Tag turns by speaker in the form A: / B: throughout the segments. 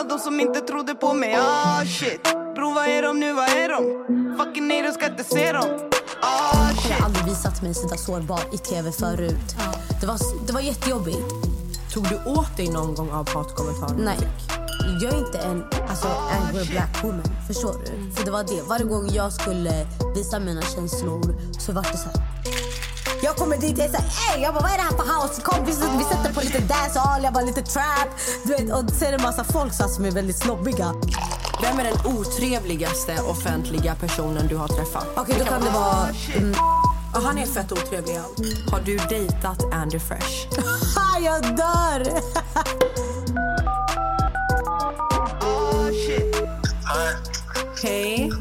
A: Alla de som inte trodde på mig, ah shit Bro, vad är de nu, vad är de? Fucking nej, de ska inte se dem Ah
B: Jag
A: shit
B: har aldrig visat mig sådär sårbar i tv förut. Det, var, det var jättejobbigt.
C: Tog du åt dig någon gång av hatkommentarer?
B: Nej. Jag är inte en alltså, angry black woman. Förstår du? För det var det. Varje gång jag skulle visa mina känslor så var det så här. Jag kommer dit och är såhär, ey! Jag bara, vad är det här för house? Kom, vi, vi sätter på lite dancehall, jag bara lite trap. Du vet, och är det en massa folk så här, som är väldigt snobbiga.
C: Vem är den otrevligaste offentliga personen du har träffat?
B: Okej, då kan det vara... Mm,
C: Ja, han är fett otrevlig. Har du dejtat Andy Fresh?
B: jag dör!
A: Shit
C: Hej.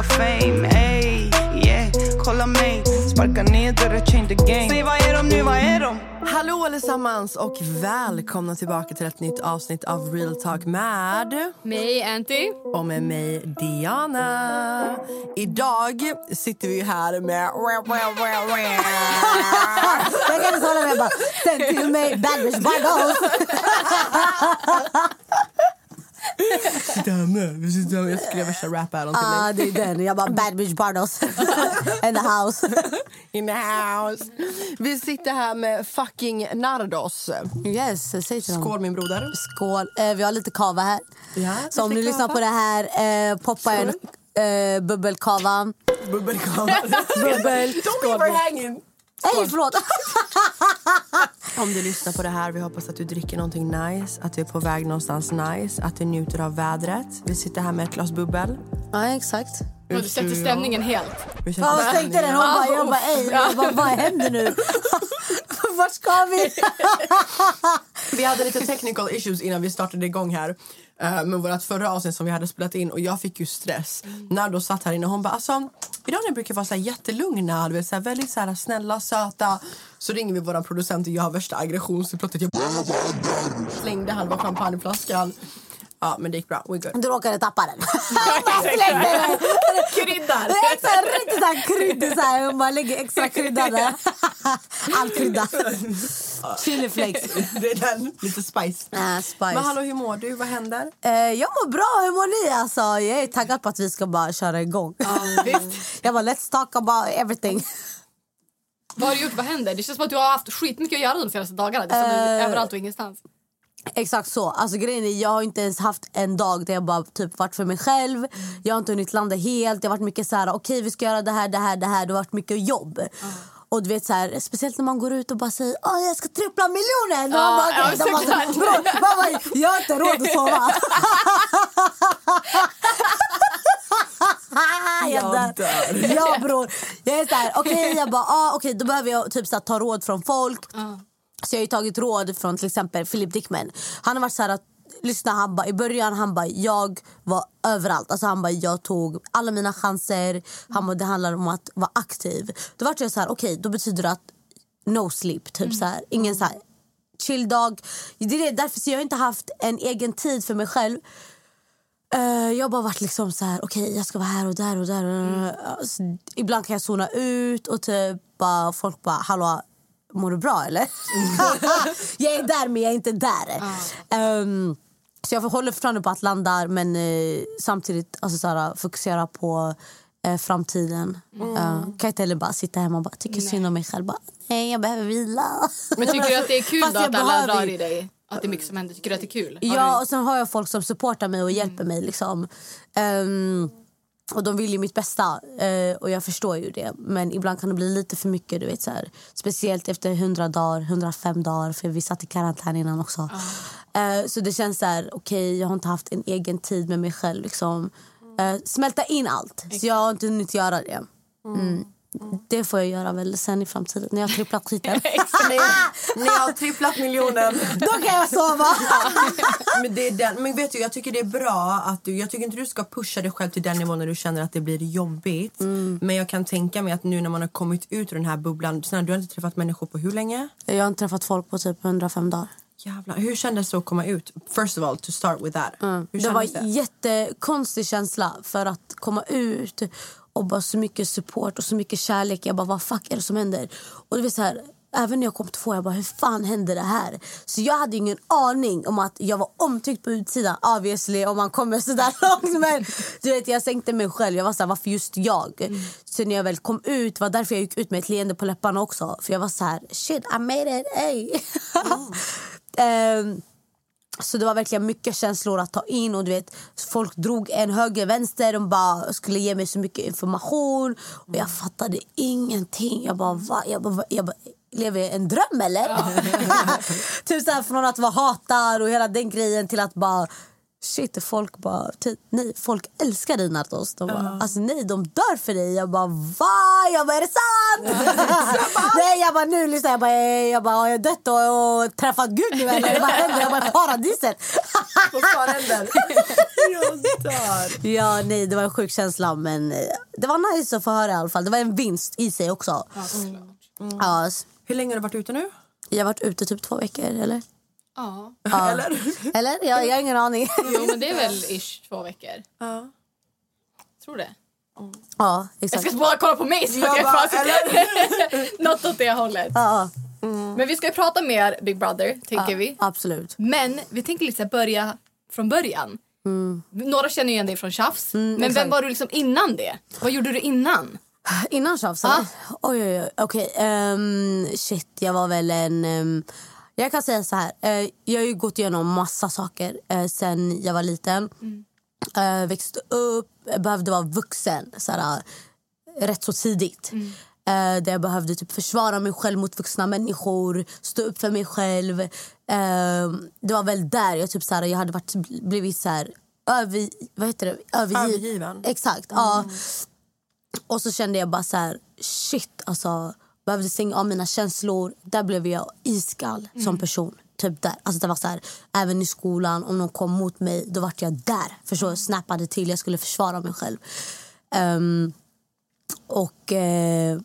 A: jagar fame Ey, yeah, kolla mig Sparka ner dörrar, change the game Säg vad är de nu, vad är de?
C: Hallå allesammans och välkomna tillbaka till ett nytt avsnitt av Real Talk med
D: Mig, Anty.
C: och med mig Diana. Idag sitter vi här med...
B: Jag kan inte hålla mig. Send till mig, bad bitch, bad
C: Jag skrev värsta rap-battlen till
B: Ah,
C: dig.
B: det är den. Jag bara, bad bitch Bardos. In the house.
C: In the house. Vi sitter här med fucking Nardos.
B: Yes, säg till.
C: Skål min broder.
B: Skål. Eh, vi har lite kava här.
C: Ja,
B: Så om ni lyssnar på det här, eh, poppa en eh, bubbelkava.
C: Bubbelkava.
B: Bubbel.
C: Don't leave her hanging.
B: Nej, förlåt.
C: Om du lyssnar på det här, vi hoppas att du dricker någonting nice, att du är på väg någonstans nice, att du njuter av vädret. Vi sitter här med ett glas bubbel.
B: ja, exakt.
D: Och du sätter stämningen helt.
B: Ja, vad tänkte den? Hon bara, jag bara, ej. Jag bara, vad händer nu? Vart ska vi?
C: Vi hade lite technical issues innan vi startade igång här eh, med vårt förra avsnitt som vi hade spelat in och jag fick ju stress. När då satt här inne och hon bara alltså idag när brukar vara så här jättelugna, du vet, så här, väldigt så här, snälla, söta. Så ringer vi våran producent och jag har värsta aggressionsutbrottet. Jag slängde halva champagneflaskan. Ja, men det gick bra. We're good.
B: Du råkade tappa den.
C: Kryddar!
B: Det är extra riktigt så här kryddig så här. Hon bara lägger extra krydda där. All krydda. Chiliflakes.
C: det är den. Lite spice.
B: Äh, spice.
C: Men hallå, hur mår du? Vad händer?
B: Eh, jag mår bra. Hur mår ni? Alltså, jag är taggad på att vi ska bara köra igång. jag bara, let's talk about everything.
D: Vad har du gjort? Vad händer? Det känns som att du har haft skitmycket att göra de senaste dagarna. Det är
B: Eh.
D: överallt och ingenstans.
B: Exakt så. Alltså, grejen är, jag har inte ens haft en dag där jag bara typ varit för mig själv. Jag har inte hunnit landa helt. Det har varit mycket så här, okej vi ska göra det här, det här, det här. Det har varit mycket jobb. Och du vet så här, speciellt när man går ut och bara säger Åh, jag ska trippla miljonen. Och man bara,
D: ja,
B: de bara,
D: såklart.
B: "Bror, man bara, jag har inte råd att sova.
C: Jag dör.
B: Ja bror. Jag är så här, okej jag bara, ah, okej då behöver jag typ så här, ta råd från folk. Så jag har tagit råd från till exempel Philip Dickman. Han har varit så här att Lyssna, han bara, i början han bara, jag var överallt. Alltså han bara, jag tog alla mina chanser. Han bara, det handlar om att vara aktiv. Då var jag så här, okej, då betyder det att no sleep. Typ så här, ingen så här chill dag. Det är därför så jag har inte haft en egen tid för mig själv. Eh, jag har bara varit liksom så här, okej jag ska vara här och där och där. Alltså, ibland kan jag zona ut och typ bara, folk bara, hallå mår du bra eller? jag är där men jag är inte där. Ehm, så jag håller fortfarande på att landa men eh, samtidigt alltså, så här, fokusera på eh, framtiden. Eh, kan inte heller bara sitta hemma och bara tycka synd om mig själv. Bara, Nej, jag behöver vila.
D: Men tycker du att det är kul att alla
B: behöver
D: drar i dig? Att det är mycket som händer? Tycker du att det är kul? Har
B: Ja,
D: du-
B: och sen har jag folk som supportar mig och hjälper mig. Liksom. Ehm, och de vill ju mitt bästa eh, och jag förstår ju det. Men ibland kan det bli lite för mycket. Du vet, så här. Speciellt efter 100 dagar, 105 dagar. För vi satt i karantän innan också. Eh, så det känns så här, okej jag har inte haft en egen tid med mig själv. Liksom. Eh, smälta in allt. Så jag har inte hunnit göra det. Mm. Det får jag göra väl sen i framtiden när jag har tripplat skiten.
C: Ni har tripplat miljonen.
B: Då kan jag sova.
C: Men, det är den. men vet du, jag tycker det är bra att du, jag tycker inte du ska pusha dig själv till den nivån när du känner att det blir jobbigt. Men jag kan tänka mig att nu när man har kommit ut ur den här bubblan, snälla, du har inte träffat människor på hur länge?
B: Jag har inte träffat folk på typ 105 dagar.
C: Jävlar. Hur kändes det att komma ut? First of all, to start with that. Hur
B: Det var en jättekonstig känsla för att komma ut och bara så mycket support och så mycket kärlek. Jag bara, vad fuck är det som händer? Och det var så här, även när jag kom två, jag bara, hur fan hände det här? Så jag hade ingen aning om att jag var omtyckt på utsidan, obviously, om man kommer sådär långt. Men du vet, jag sänkte mig själv. Jag var så här, varför just jag? Så när jag väl kom ut, var därför jag gick ut med ett leende på läpparna också. För jag var så här, shit, I made it, hey. Ehm, så det var verkligen mycket känslor att ta in. Och du vet, Folk drog en höger, vänster. De bara skulle ge mig så mycket information. Och jag fattade ingenting. Jag bara, va? Jag bara? Jag bara lever jag en dröm eller? typ så här, från att vara hatad och hela den grejen till att bara Shit, folk bara, typ, nej, folk älskar dig Nartos. De bara, alltså nej, de dör för dig. Jag bara, va? Jag bara, är det sant? nej, jag bara, nu lyssnar jag bara, eh, jag bara, har jag dött och, och träffat Gud nu eller? Vad händer? Jag bara, paradiset.
C: Jag dör.
B: ja, nej, det var en sjuk känsla, men eh, det var nice att få höra i alla fall. Det var en vinst i sig också. Ja, s-
C: Hur länge har du varit ute nu?
B: jag har varit ute typ två veckor, eller?
D: Ja.
B: Ja.
C: Eller?
B: Eller? Jag, jag har ingen aning.
D: Jo, men det är väl ish två veckor.
C: Ja.
D: Tror det.
B: ja,
D: Jag
B: exakt.
D: ska bara kolla på mig så
C: Jag
D: jag
C: bara,
D: bara, Något åt det hållet.
B: Ja,
D: Men vi ska prata mer Big Brother, tänker vi.
B: absolut.
D: Men vi tänker här börja från början. Några känner igen dig från tjafs. men vem
B: exakt.
D: var du liksom innan det? Vad gjorde du innan?
B: Innan tjafs? eller? Oj, oj, oj. Okej. ehm, shit, jag var väl en... ehm, jag kan säga så här. eh, jag har gått igenom massa saker uh, sen jag var liten. Eh, växte upp, behövde vara vuxen så här, rätt så tidigt. Eh, där jag behövde typ försvara mig själv mot vuxna människor, stå upp för mig själv. Eh, det var väl där jag, typ, så här, jag hade varit, blivit så här, över, vad heter det? Övergiv-
C: Övergiven.
B: Exakt. Ja. Och så kände jag bara så här, shit, alltså behövde stänga av mina känslor. Där blev jag iskall som person. Typ där. Alltså det var så här, även i skolan, om någon kom mot mig, då var jag där. Förstår du? Snappade till, jag skulle försvara mig själv. Ehm, och, eh,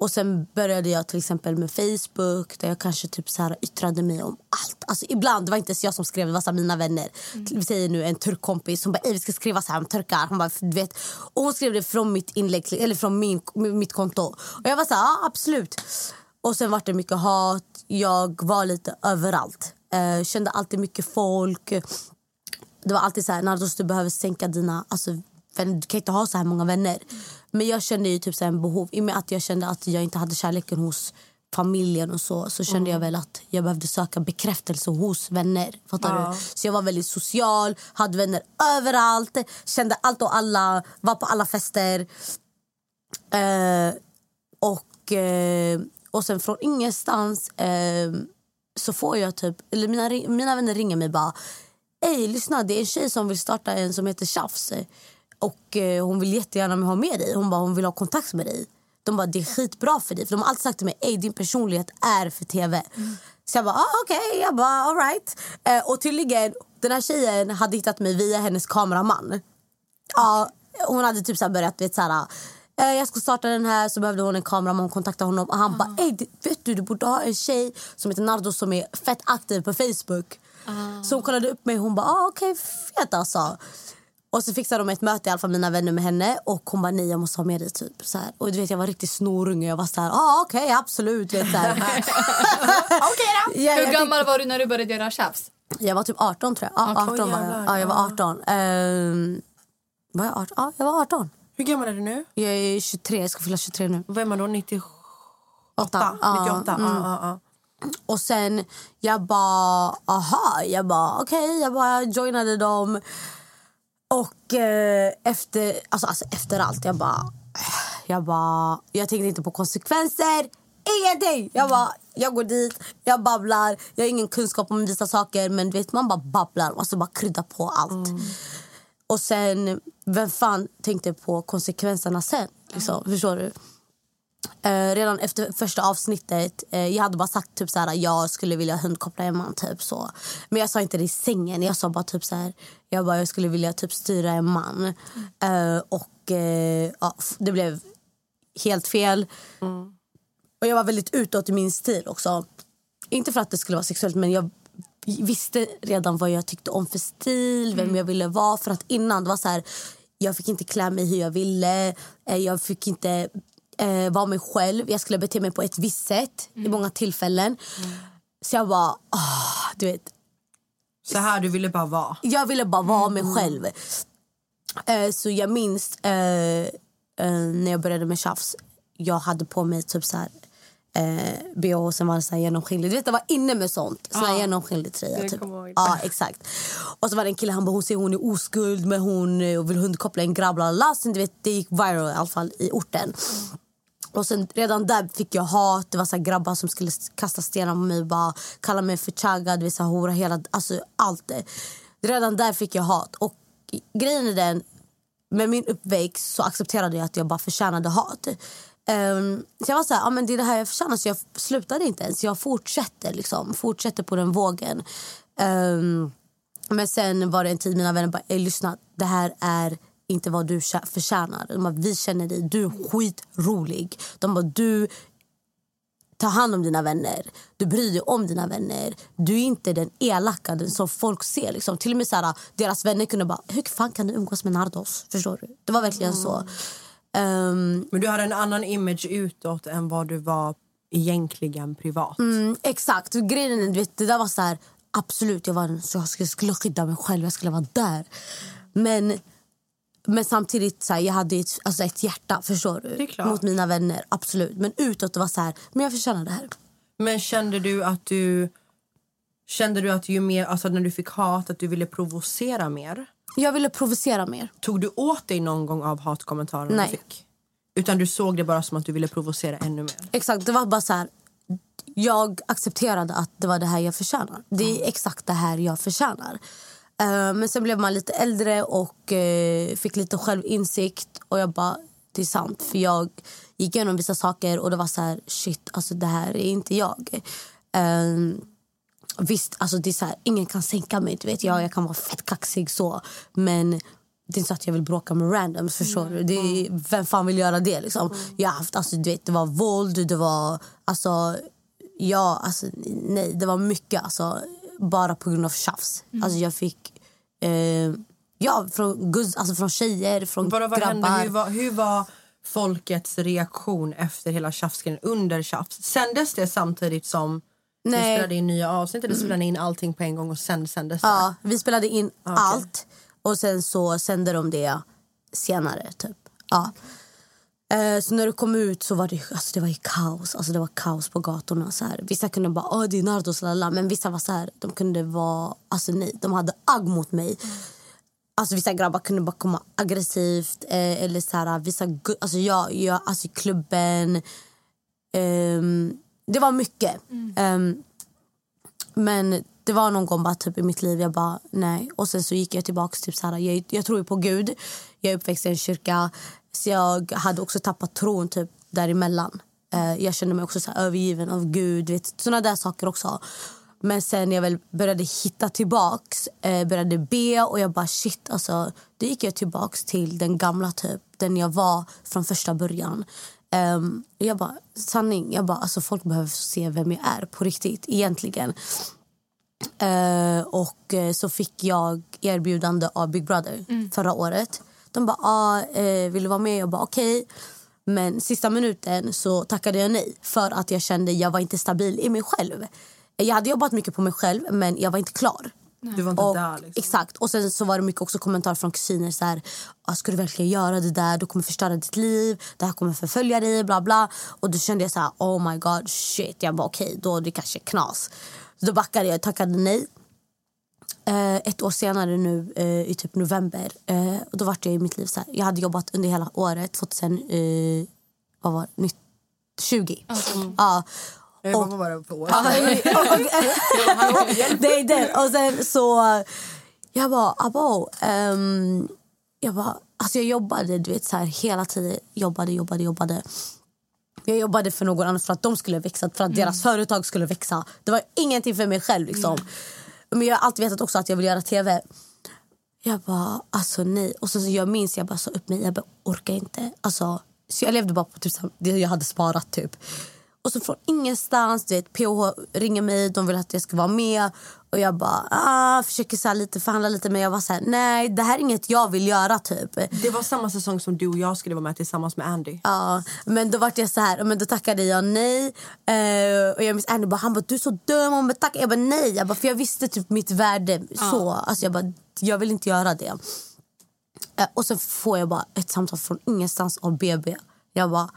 B: och sen började jag till exempel med Facebook där jag kanske typ så här yttrade mig om allt. Alltså ibland, det var inte ens jag som skrev, det var så mina vänner. Vi säger nu en turkkompis som bara "Ey, vi ska skriva så här om turkar. Hon, bara, du vet. Och hon skrev det från mitt inlägg, eller från min, mitt konto. Och jag var så här, ja absolut. Och sen var det mycket hat. Jag var lite överallt. Eh, kände alltid mycket folk. Det var alltid så här, Nardos du behöver sänka dina... Alltså, vänner. du kan inte ha så här många vänner. Men jag kände ju typ så en behov. I och med att jag kände att jag inte hade kärleken hos familjen och så, så kände jag väl att jag behövde söka bekräftelse hos vänner. Fattar du? Så jag var väldigt social, hade vänner överallt, kände allt och alla, var på alla fester. Eh, och, eh, och sen från ingenstans eh, så får jag typ... Eller mina, mina vänner ringer mig bara... Ey, lyssna, det är en tjej som vill starta en som heter Tjafs. Och eh, hon vill jättegärna ha med dig. Hon bara, hon vill ha kontakt med dig. De bara, det är skitbra för dig. För de har alltid sagt till mig, ey din personlighet är för tv. Så jag bara, ah, okej. Jag bara, all right. Eh, och tydligen, den här tjejen hade hittat mig via hennes kameraman. Ja, hon hade typ så börjat, vet, så här, eh, jag ska starta den här, så behövde hon en kameraman. Hon kontaktade honom och han bara, Ey, det- vet du, du borde ha en tjej som heter Nardo som är fett aktiv på Facebook. Så hon kollade upp mig och hon bara, ah, okej, fet alltså. Och så fixade de ett möte, i alla fall mina vänner med henne. Och hon bara, nej jag måste ha med dig typ. Så här. Och du vet, jag var riktigt snorunge. Jag var så här, ah, okej, absolut. Vet, så här.
C: Okej
B: Ja,
D: Hur gammal var du när du började göra tjafs?
B: jag var typ 18 tror jag. Ja, 18 var jag. Ja, jag var 18. Ehm, var jag 18? Ja, jag var 18.
C: Hur gammal är du nu?
B: Jag är 23, jag ska fylla 23 nu.
C: Vad är man då? 98?
B: Åtta. Ja,
C: 98? Ja, ja, ja.
B: Och sen jag bara, aha, jag bara okej, jag bara joinade dem. Och eh, efter, alltså, alltså efter allt, jag bara, jag bara, jag tänkte inte på konsekvenser. Ingenting! Jag bara, jag går dit, jag babblar. Jag har ingen kunskap om vissa saker men vet, man bara babblar och så bara krydda på allt. Och sen, vem fan tänkte på konsekvenserna sen? Liksom, Förstår du? Eh, redan efter första avsnittet, eh, jag hade bara sagt typ så här, jag skulle vilja hundkoppla en man. Typ, så. Men jag sa inte det i sängen. Jag sa bara typ så här, jag, bara, jag skulle vilja typ styra en man. Eh, och eh, ja, det blev helt fel. Mm. Och jag var väldigt utåt i min stil också. Inte för att det skulle vara sexuellt men jag visste redan vad jag tyckte om för stil, vem mm. jag ville vara. För att innan det var så här, jag fick inte klä mig hur jag ville. Eh, jag fick inte eh, vara mig själv. Jag skulle bete mig på ett visst sätt i många tillfällen. Så jag bara, ah, du vet.
C: Så här, du ville bara vara.
B: Jag ville bara vara mig själv. Eh, så jag minns eh, eh, när jag började med tjafs. Jag hade på mig typ så här eh, bh och sen var så här genomskinlig. Du vet, det var inne med sånt. Sån här genomskinlig tröja. Typ. Ja, exakt. Och så var det en kille, han bara, hon säger hon är oskuld men hon eh, vill hundkoppla en grabb. bla, bla, bla. Sen, du vet, det gick viral i alla fall i orten. Och sen redan där fick jag hat. Det var så här grabbar som skulle kasta stenar på mig. Bara kalla mig för chagga, du vet, så hora, hela, alltså allt det. Redan där fick jag hat. Och grejen är den, med min uppväxt så accepterade jag att jag bara förtjänade hat. Um, så jag var så här, ah, men det är det här jag förtjänar. Så jag slutade inte ens. Jag fortsätter liksom. Fortsätter på den vågen. Um, men sen var det en tid mina vänner bara, lyssna, det här är inte vad du förtjänar. De bara, vi känner dig, du är skitrolig. De bara, du tar hand om dina vänner. Du bryr dig om dina vänner. Du är inte den elaka den som folk ser. Liksom. Till och med så här, deras vänner kunde bara, hur fan kan du umgås med Nardos? Förstår du? Det var verkligen så. Ehm,
C: Men du hade en annan image utåt än vad du var egentligen privat.
B: Mm, exakt. Grejen du vet, det där var så här, absolut, jag, var, så jag skulle skydda mig själv, jag skulle vara där. Men, men samtidigt, så här, jag hade ett, alltså ett hjärta förstår du? Mot mina vänner. absolut. Men utåt det var så här, men jag förtjänar det här.
C: Men kände du att du... Kände du att ju mer, alltså när du fick hat, att du ville provocera mer?
B: Jag ville provocera mer.
C: Tog du åt dig någon gång av hatkommentarerna
B: Nej.
C: du fick? Utan du såg det bara som att du ville provocera ännu mer?
B: Exakt, det var bara så här. Jag accepterade att det var det här jag förtjänar. Det är exakt det här jag förtjänar. Eh, men sen blev man lite äldre och eh, fick lite självinsikt. Och jag bara, det är sant. För jag gick igenom vissa saker och det var så här, shit, alltså det här är inte jag. Eh, visst, alltså det är så här, ingen kan sänka mig. Du vet. Jag, jag kan vara fett kaxig så. Men det är inte så att jag vill bråka med randoms. Förstår du? Det är, vem fan vill göra det? Liksom? Jag har haft, alltså, du vet, det var våld, det var... Alltså, ja, alltså, nej, det var mycket. Alltså, bara på grund av tjafs. Alltså, jag fick... Eh, ja, från, guzz, alltså, från tjejer, från
C: Vadå, vad hände?
B: grabbar.
C: Hur, var, hur var folkets reaktion efter hela tjafsgrejen under tjafs? Sändes det samtidigt som ni
B: Nej.
C: spelade in nya avsnitt eller spelade ni in allting på en gång och sen sändes det?
B: Ja, vi spelade in allt och sen så sände de det senare. Typ. Ja. Eh, Så när det kom ut så var det, alltså det var kaos. Alltså det var kaos på gatorna. Så här. Vissa kunde bara Åh, det är Nardos, lalala. men vissa var så här, de kunde vara, alltså nej, de hade agg mot mig. Alltså vissa grabbar kunde bara komma aggressivt eh, eller så här, vissa, alltså jag, jag alltså klubben. ehm, det var mycket. Ehm, men det var någon gång bara typ i mitt liv jag bara nej. Och sen så gick jag tillbaka typ så här, jag, jag tror på Gud. Jag är uppväxt i en kyrka. Så jag hade också tappat tron typ däremellan. Eh, jag kände mig också så övergiven av Gud. Vet, såna där saker också. Men sen när jag väl började hitta tillbaks, eh, började be och jag bara shit alltså. Då gick jag tillbaks till den gamla typ, den jag var från första början. Ehm, jag bara, sanning, jag bara, alltså folk behöver se vem jag är på riktigt egentligen. Eh, och eh, så fick jag erbjudande av Big Brother förra året. De bara, ah, eh, vill du vara med? Jag bara, okej. Men sista minuten så tackade jag nej för att jag kände jag var inte stabil i mig själv. Jag hade jobbat mycket på mig själv men jag var inte klar.
C: Du var inte
B: Och,
C: där liksom.
B: Exakt. Och sen så var det mycket också kommentarer från kusiner så här, "Ah, ska du verkligen göra det där? Du kommer förstöra ditt liv. Det här kommer förfölja dig, bla bla. Och då kände jag så här, oh my god, shit. Jag bara okej, då är det kanske knas. Så då backade jag, tackade nej. Eh, ett år senare nu eh, i typ november, eh, och då var jag i mitt liv så här. Jag hade jobbat under hela året, 2000, eh, vad var det? 20. Ja.
C: Vad var det för år?
B: det är den. Och sen så... Jag bara, abo, ehm, jag bara, alltså jag jobbade du vet så här hela tiden, jobbade, jobbade, jobbade. Jag jobbade för någon annan för att de skulle växa, för att deras företag skulle växa. Det var ingenting för mig själv liksom. Men jag har alltid vetat också att jag vill göra tv. Jag bara, alltså nej. Och sen så jag minns, jag bara sa upp mig, jag bara orkar inte. Alltså, så jag levde bara på typ, det jag hade sparat typ. Och så från ingenstans, du vet, PH ringer mig, de vill att jag ska vara med. Och jag bara, ah, försöker så lite förhandla lite men jag var så här, nej det här är inget jag vill göra typ.
C: Det var samma säsong som du och jag skulle vara med tillsammans med Andy.
B: Ja, men då vart jag så här, men då tackade jag nej. Eh, och jag minns Andy bara, han bara, du är så dum om att tacka. Jag bara nej, jag bara, för jag visste typ mitt värde så. Alltså jag bara, jag vill inte göra det. Eh, och sen får jag bara ett samtal från ingenstans av BB. Jag bara,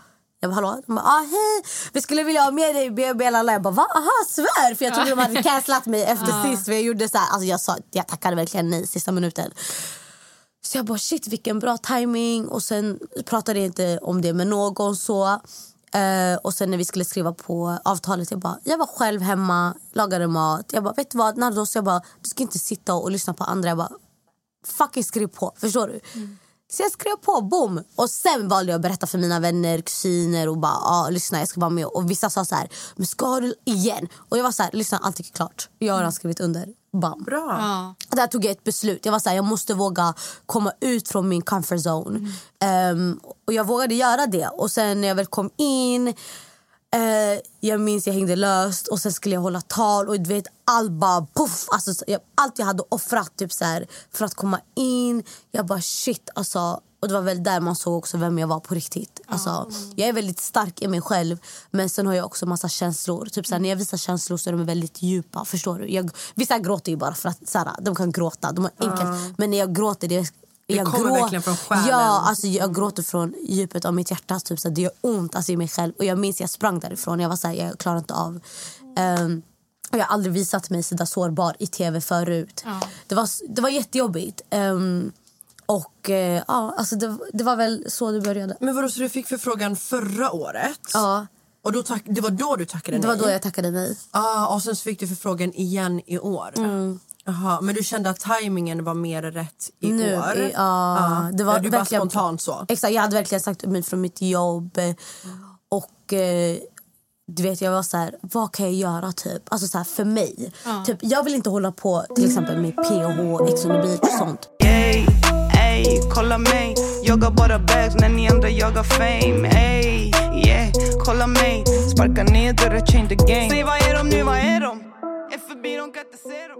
B: jag bara hallå? De bara, ah, hej, vi skulle vilja ha med dig i BB. Jag bara, va? Aha, svär! För jag trodde de hade cancelat mig efter sist. För jag gjorde så här, alltså jag, sa, jag tackade verkligen nej sista minuten. Så jag bara shit vilken bra timing och sen pratade jag inte om det med någon så. Eh, och sen när vi skulle skriva på avtalet, jag bara, jag var själv hemma, lagade mat. Jag bara, vet du vad Nardos, jag bara, du ska inte sitta och lyssna på andra. Jag bara, fucking skriv på, förstår du? Så jag skrev på, boom! Och sen valde jag att berätta för mina vänner, kusiner och bara, ah, lyssna jag ska vara med. Och vissa sa så här, men ska du igen? Och jag var så här, lyssna allt är klart. Jag har redan skrivit under, bam.
C: Bra.
D: Ja.
B: Där tog jag ett beslut. Jag var så här, jag måste våga komma ut från min comfort zone. Ehm, och jag vågade göra det. Och sen när jag väl kom in, eh, jag minns jag hängde löst och sen skulle jag hålla tal och du vet allt bara puff. Alltså, så- jag, allt jag hade offrat typ så här, för att komma in. Jag bara shit alltså. Och det var väl där man såg också vem jag var på riktigt. Alltså, Jag är väldigt stark i mig själv men sen har jag också massa känslor. Typ så här, när jag visar känslor så är de väldigt djupa. Förstår du? Jag, vissa gråter ju bara för att så här, de kan gråta. De har enkelt, Men när jag gråter det jag
C: kommer
B: grå-
C: verkligen från själen.
B: Ja, alltså jag gråter från djupet av mitt hjärta. Typ, så det gör ont alltså, i mig själv. Och jag minns jag sprang därifrån. Jag var så här, jag klarar inte av. Och jag har aldrig visat mig så där sårbar i tv förut. Det, var, det var jättejobbigt. Ehm, och eh, ja, alltså det, det var väl så det började.
C: Men vadå, så du fick förfrågan förra året?
B: Ja,
C: Och då tack, det var då du tackade
B: det var
C: nej?
B: då jag tackade nej.
C: Ah, och sen så fick du förfrågan igen i år?
B: Mm.
C: Jaha, men du kände att tajmingen var mer rätt i
B: Nu,
C: år?
B: i- ja, det var
C: du bara
B: verkligen-
C: spontant så?
B: Exakt, jag hade verkligen sagt mig från mitt jobb. eh, Och eh, du vet, jag var så här, vad kan jag göra typ? Alltså så här, för mig. Typ, jag vill inte hålla på till exempel med PH, Ex on the beach och sånt.
A: Ey, ey, kolla mig Jagar bara bags när ni andra jagar fame Ey, yeah, kolla mig Sparka ner dörrar, change the game Säg vad är de nu, vad är de? Är förbi, de kan inte se dem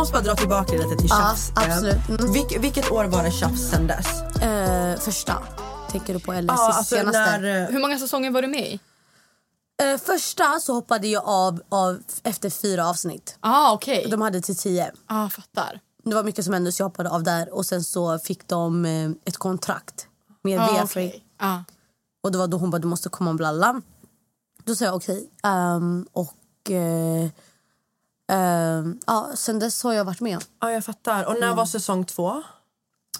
C: måste bara dra tillbaka lite till
B: Ja,
C: tjafs.
B: absolut. Mm.
C: Vilk, vilket år var det tjafs sen dess?
B: Eh, första, tänker du på? Eller
C: Ja, alltså
B: senaste?
C: när... eh,
D: Hur många säsonger var du med i?
B: Eh, första så hoppade jag av, av efter fyra avsnitt.
D: Ah, okej.
B: De hade till tio.
D: Ah, fattar.
B: Det var mycket som hände så jag hoppade av där. Och sen så fick de eh, ett kontrakt med
D: Ah,
B: Via
D: okej. Ah.
B: Och det var då hon bara, du måste komma och blalla. Då sa jag okej. Ehm, och eh, ehm, ja, sen dess har jag varit med.
C: Ja, jag fattar. Och när
B: Mm.
C: var säsong två?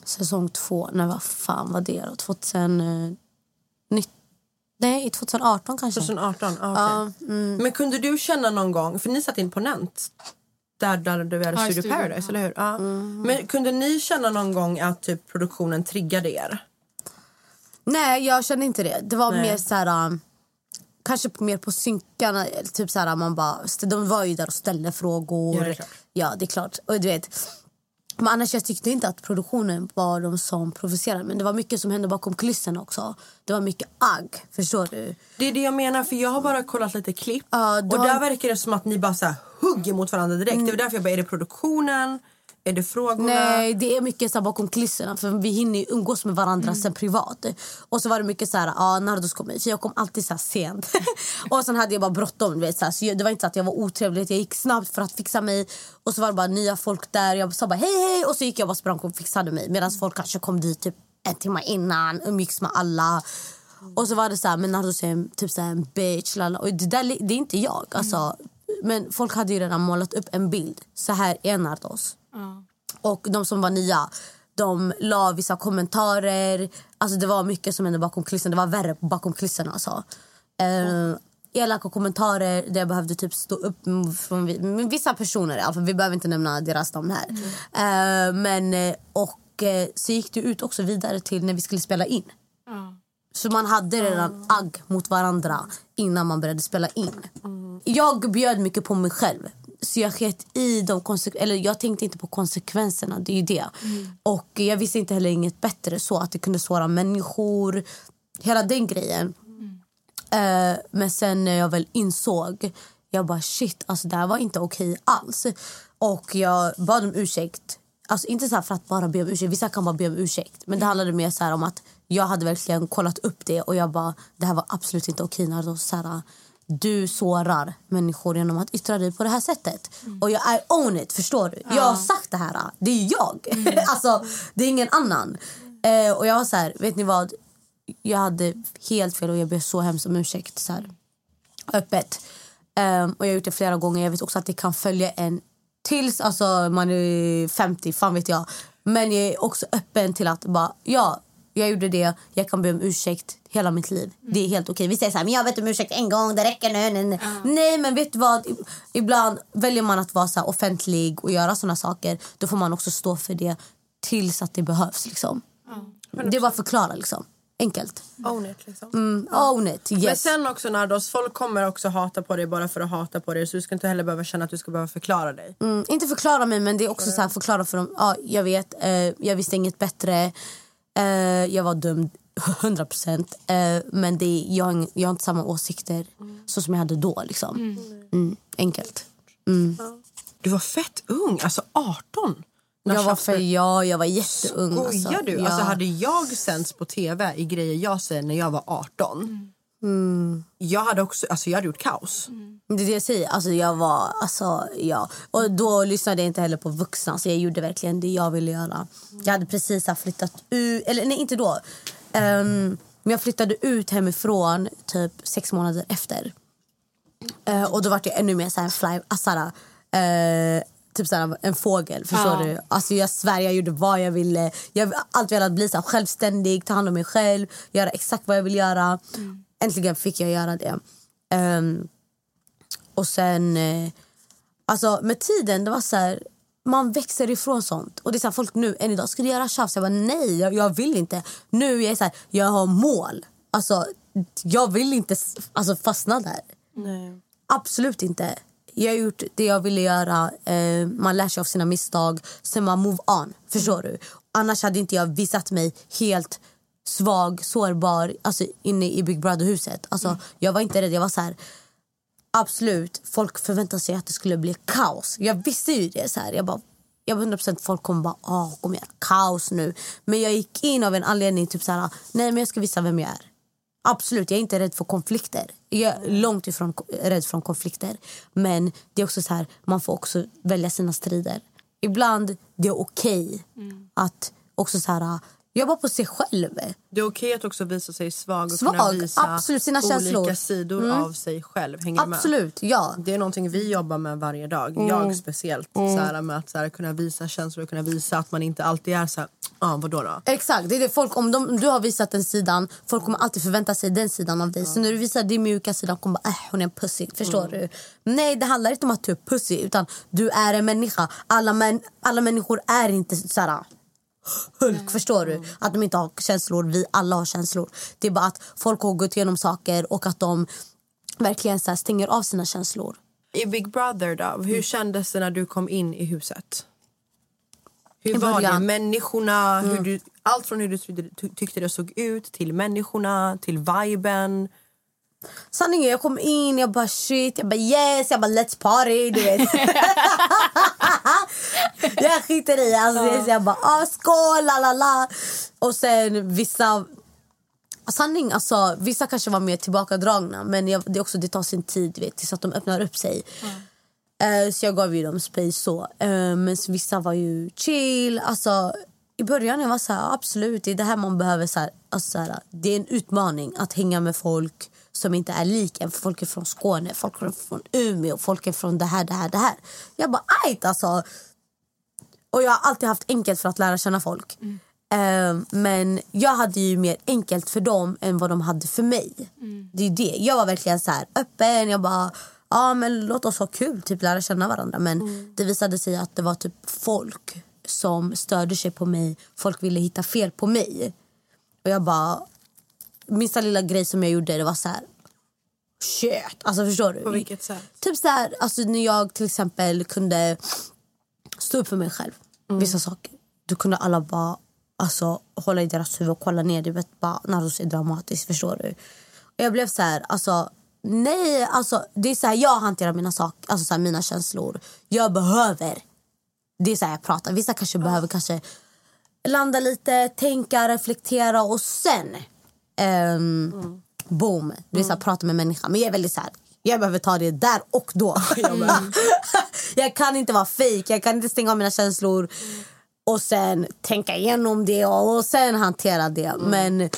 B: Säsong två, när vad fan var det då? 2019? Nej, 2018 kanske.
C: 2018? Ah,
B: Ja, mm.
C: Men kunde du känna någon gång, för ni satt imponent där, där du hade
D: Ja, i
C: Studio Paradise, eller hur? Ja.
B: Mm.
C: Men kunde ni känna någon gång att typ, produktionen triggade er?
B: Nej, jag kände inte det. Det var
C: Nej.
B: mer så här... um, Kanske mer på synkarna. Typ så här, man bara, de var ju där och ställde frågor.
C: Ja, det är klart.
B: Ja, det är klart. Och du vet, Men annars jag tyckte inte att produktionen var de som provocerade. Men det var mycket som hände bakom kulisserna också. Det var mycket agg. Förstår du?
C: Det är det jag menar, för jag har bara kollat lite klipp.
B: Du
C: och
B: har-
C: där verkar det som att ni bara så hugger mot varandra direkt.
B: Mm.
C: Det var därför jag bara, är det produktionen? Är det frågorna?
B: Nej, det är mycket så här bakom kulisserna. För Vi hinner umgås med varandra
C: Mm.
B: sen privat. Och så var det mycket så här, ja, Nardos kom hit. För jag kom alltid så sent. och sen hade jag bara bråttom. Vet, så här. Så jag, det var inte så att jag var otrevlig. Jag gick snabbt för att fixa mig. Och så var det bara nya folk där. Jag sa bara hej hej. Och så gick jag bara sprang och fixade mig. Medan folk kanske kom dit typ en timme innan. Umgicks med alla. Och så var det så här, men Nardos är typ så här, en bitch. Lala. Och det, där, det är inte jag. Alltså, Men folk hade ju redan målat upp en bild. Så här är Nardos. Och de som var nya, de la vissa kommentarer. Alltså det var mycket som hände bakom kulisserna. Det var värre bakom kulisserna. Alltså. Eh, elaka kommentarer där jag behövde typ stå upp från vissa personer. fall. vi behöver inte nämna deras namn här. Eh, men, eh, och eh, så gick det ut också vidare till när vi skulle spela in. Så man hade redan agg mot varandra innan man började spela in. Jag bjöd mycket på mig själv. Så jag sket i de eller jag tänkte inte på konsekvenserna. Det är ju det. Och jag visste inte heller inget bättre så att det kunde såra människor. Hela den grejen. Eh, men sen när jag väl insåg, jag bara shit, alltså det här var inte okej alls. Och jag bad om ursäkt. Alltså inte så för att bara be om ursäkt, vissa kan bara be om ursäkt. Men det handlade mer så här om att jag hade verkligen kollat upp det och jag bara, det här var absolut inte okej när så här, du sårar människor genom att yttra dig på det här sättet. Och jag är own it, förstår du? Jag har sagt det här, det är jag. alltså, det är ingen annan. Eh, och jag var så här, vet ni vad? Jag hade helt fel och jag ber så hemskt om ursäkt. Så här, öppet. Ehm, och jag har gjort det flera gånger. Jag vet också att det kan följa en tills alltså, man är 50, fan vet jag. Men jag är också öppen till att bara, ja, jag gjorde det. Jag kan be om ursäkt hela mitt liv. Det är helt okej. Vi säger så här, men jag vet om ursäkt en gång, det räcker nu. Nej, nej. nej men vet du vad? Ibland väljer man att vara så offentlig och göra såna saker. Då får man också stå för det tills att det behövs. Liksom. Det är bara att förklara. Liksom. Enkelt.
C: Own it liksom.
B: Mm, Own it, yes.
C: Men sen också Nardos, folk kommer också hata på dig bara för att hata på dig. Så du ska inte heller behöva känna att du ska behöva förklara dig.
B: Mm, inte förklara mig, men det är också så här, förklara för dem. Ja, jag vet, eh, jag visste inget bättre. Eh, jag var dum, 100 procent. Eh, men det är, jag, jag har inte samma åsikter så som jag hade då. Liksom. Mm, enkelt. Mm.
C: Du var fett ung, alltså 18. När
B: Jag var, för, ja, jag var jätteung.
C: Skojar du?
B: Ja.
C: Alltså hade jag sänds på tv i grejer jag säger när jag var 18.
B: Mm.
C: Jag hade också, alltså jag hade gjort kaos.
B: Det är det jag säger. Alltså, jag var, alltså, ja. Och då lyssnade jag inte heller på vuxna. Så jag gjorde verkligen det jag ville göra. Jag hade precis flyttat ut, eller nej inte då. Ehm, men jag flyttade ut hemifrån typ sex månader efter. Eh, och då var jag ännu mer så en fly, alltså, eh, typ så en fågel. Förstår
D: Ja.
B: du? Alltså, jag svär, jag gjorde vad jag ville. Jag har alltid velat bli så självständig, ta hand om mig själv, göra exakt vad jag vill göra. Äntligen fick jag göra det. Ehm, och sen... Eh, alltså med tiden, det var så här... Man växer ifrån sånt. Och det är så här, folk nu, än idag, ska du göra tjafs? Jag bara, nej, jag, jag vill inte. Nu jag är så här, jag har mål. Alltså, jag vill inte alltså, fastna där.
C: Nej.
B: Absolut inte. Jag har gjort det jag ville göra. Eh, man lär sig av sina misstag. Sen man move on. Förstår du? Annars hade inte jag visat mig helt svag, sårbar alltså inne i Big Brother-huset. Alltså, Jag var inte rädd. Jag var så här... Absolut, folk förväntade sig att det skulle bli kaos. Jag visste ju det. Så här. Jag bara, jag var 100% folk kommer bara, åh, kommer göra kaos nu. Men jag gick in av en anledning, typ så här, nej men jag ska visa vem jag är. Absolut, jag är inte rädd för konflikter. Jag är långt ifrån rädd från konflikter. Men det är också så här, man får också välja sina strider. Ibland det är okej att också så här, jobba på sig själv.
C: Det är okej att också visa sig svag och
B: Svag,
C: kunna visa
B: absolut, sina
C: olika
B: känslor.
C: sidor
B: Mm.
C: av sig själv. Hänger du med?
B: Absolut, ja.
C: Det är någonting vi jobbar med varje dag.
B: Mm.
C: Jag speciellt.
B: Mm.
C: Så här, med att så här, kunna visa känslor och kunna visa att man inte alltid är så här, ah, vadå då?
B: Exakt, det är det. Folk, om, de, om du har visat den sidan, folk kommer alltid förvänta sig den sidan av dig. Så när du visar din mjuka sida, kommer bara, äh, hon är en pussy. Förstår
C: Mm.
B: du? Nej, det handlar inte om att du är pussy, utan du är en människa. Alla, män, alla människor är inte såhär Hulk, förstår du? Att de inte har känslor. Vi alla har känslor. Det är bara att folk har gått igenom saker och att de verkligen så stänger av sina känslor.
C: I Big Brother då, hur kändes det när du kom in i huset? Hur var det? Människorna, hur
B: Mm.
C: du, allt från hur du ty- ty- tyckte det såg ut till människorna, till viben.
B: Sanningen, jag kom in, jag bara shit, jag bara yes, jag bara let's party, du vet. jag skiter i alltså,
E: Ja.
B: så jag bara ah, skål, la la la. Och sen vissa, sanning alltså vissa kanske var mer tillbakadragna men jag, det, är också, det tar sin tid vet, tills att de öppnar upp sig. Eh, så jag gav ju dem space så. Uh, men så vissa var ju chill. Alltså, I början jag var så här, absolut, det är det här man behöver. Så här, alltså, så här, det är en utmaning att hänga med folk som inte är lik en. Folk är från Skåne, folk är från Umeå, folk är från det här, det här, det här. Jag bara, ajt alltså. Och jag har alltid haft enkelt för att lära känna folk. Eh, men jag hade ju mer enkelt för dem än vad de hade för mig. Det är det. Jag var verkligen så här öppen. Jag bara, ja men låt oss ha kul, typ lära känna varandra. Men det visade sig att det var typ folk som störde sig på mig. Folk ville hitta fel på mig. Och jag bara, minsta lilla grej som jag gjorde det var så här shit. Alltså förstår du?
C: På vilket sätt?
B: Typ så här, alltså när jag till exempel kunde stå upp för mig själv. Vissa saker. Då kunde alla bara alltså, hålla i deras huvud och kolla ner. Du vet bara Naros är dramatisk, förstår du? Och jag blev så här, alltså nej, alltså det är så här jag hanterar mina saker, alltså så här, mina känslor. Jag behöver. Det är så här jag pratar. Vissa kanske behöver kanske landa lite, tänka, reflektera och sen ehm, boom, det är så här, prata med människan. Men jag är väldigt så här, jag behöver ta det där och då. jag kan inte vara fake, jag kan inte stänga av mina känslor och sen tänka igenom det och sen hantera det. Men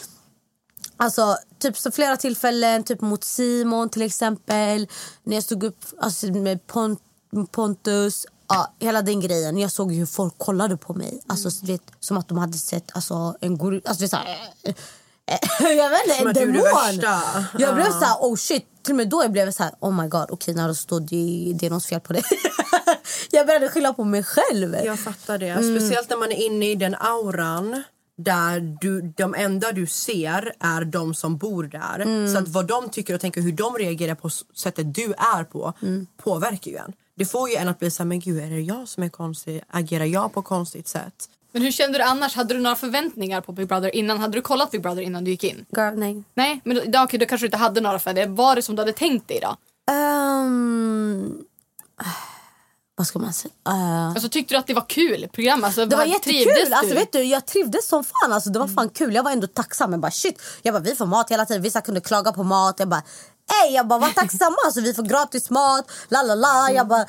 B: Alltså, typ så flera tillfällen, typ mot Simon till exempel. När jag stod upp alltså, med Pon- Pontus. Ja, hela den grejen. Jag såg hur folk kollade på mig. Alltså, du vet, som att de hade sett alltså, en gorilla. Alltså, jag vet inte, en demon. Jag blev så här, oh shit. Till och med då jag blev jag så här, oh my god, okej Naruto, det, det är något fel på dig. jag började skylla på mig själv.
C: Jag fattar det.
B: Mm.
C: Speciellt när man är inne i den auran där du, de enda du ser är de som bor där.
B: Mm.
C: Så att vad de tycker och tänker, hur de reagerar på sättet du är på
B: Mm.
C: påverkar ju en. Det får ju en att bli så här, men gud är det jag som är konstig? Agerar jag på konstigt sätt?
D: Men hur kände du annars? Hade du några förväntningar på Big Brother innan? Hade du kollat Big Brother innan du gick in?
B: Girl, nej.
D: Nej, men då, då, okej, då kanske du inte hade några för det. Var det som du hade tänkt dig då?
B: Ehm, vad ska man säga? Eh,
D: Alltså tyckte du att det var kul program? Alltså,
B: Det var jättekul! Alltså, vet du, jag trivdes som fan. Alltså, det var fan kul. Jag var ändå tacksam. Jag bara, shit. Jag bara, vi får mat hela tiden. Vissa kunde klaga på mat. Jag bara, ey, jag bara, var tacksamma. Alltså, vi får gratis mat. La la la. Jag bara,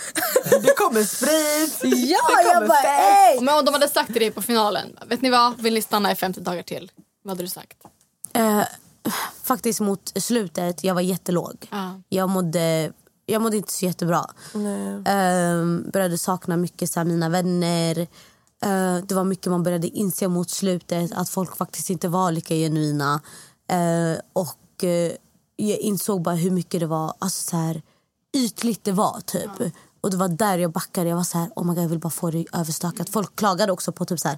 C: Det kommer sprit!
B: ja, jag bara, ey.
D: Men om de hade sagt till dig på finalen, vet ni vad? Vill ni stanna i 50 dagar till? Vad hade du sagt?
B: Eh, faktiskt mot slutet, jag var jättelåg.
D: Ja.
B: Jag mådde, jag mådde inte så jättebra. Eh, började sakna mycket så här, mina vänner. Eh, det var mycket man började inse mot slutet. Att folk faktiskt inte var lika genuina. Eh, och eh, jag insåg bara hur mycket det var alltså, så här, ytligt det var. typ. Och det var där jag backade. Jag var så här, oh my God, jag vill bara få det överstökat. Folk klagade också på typ så här,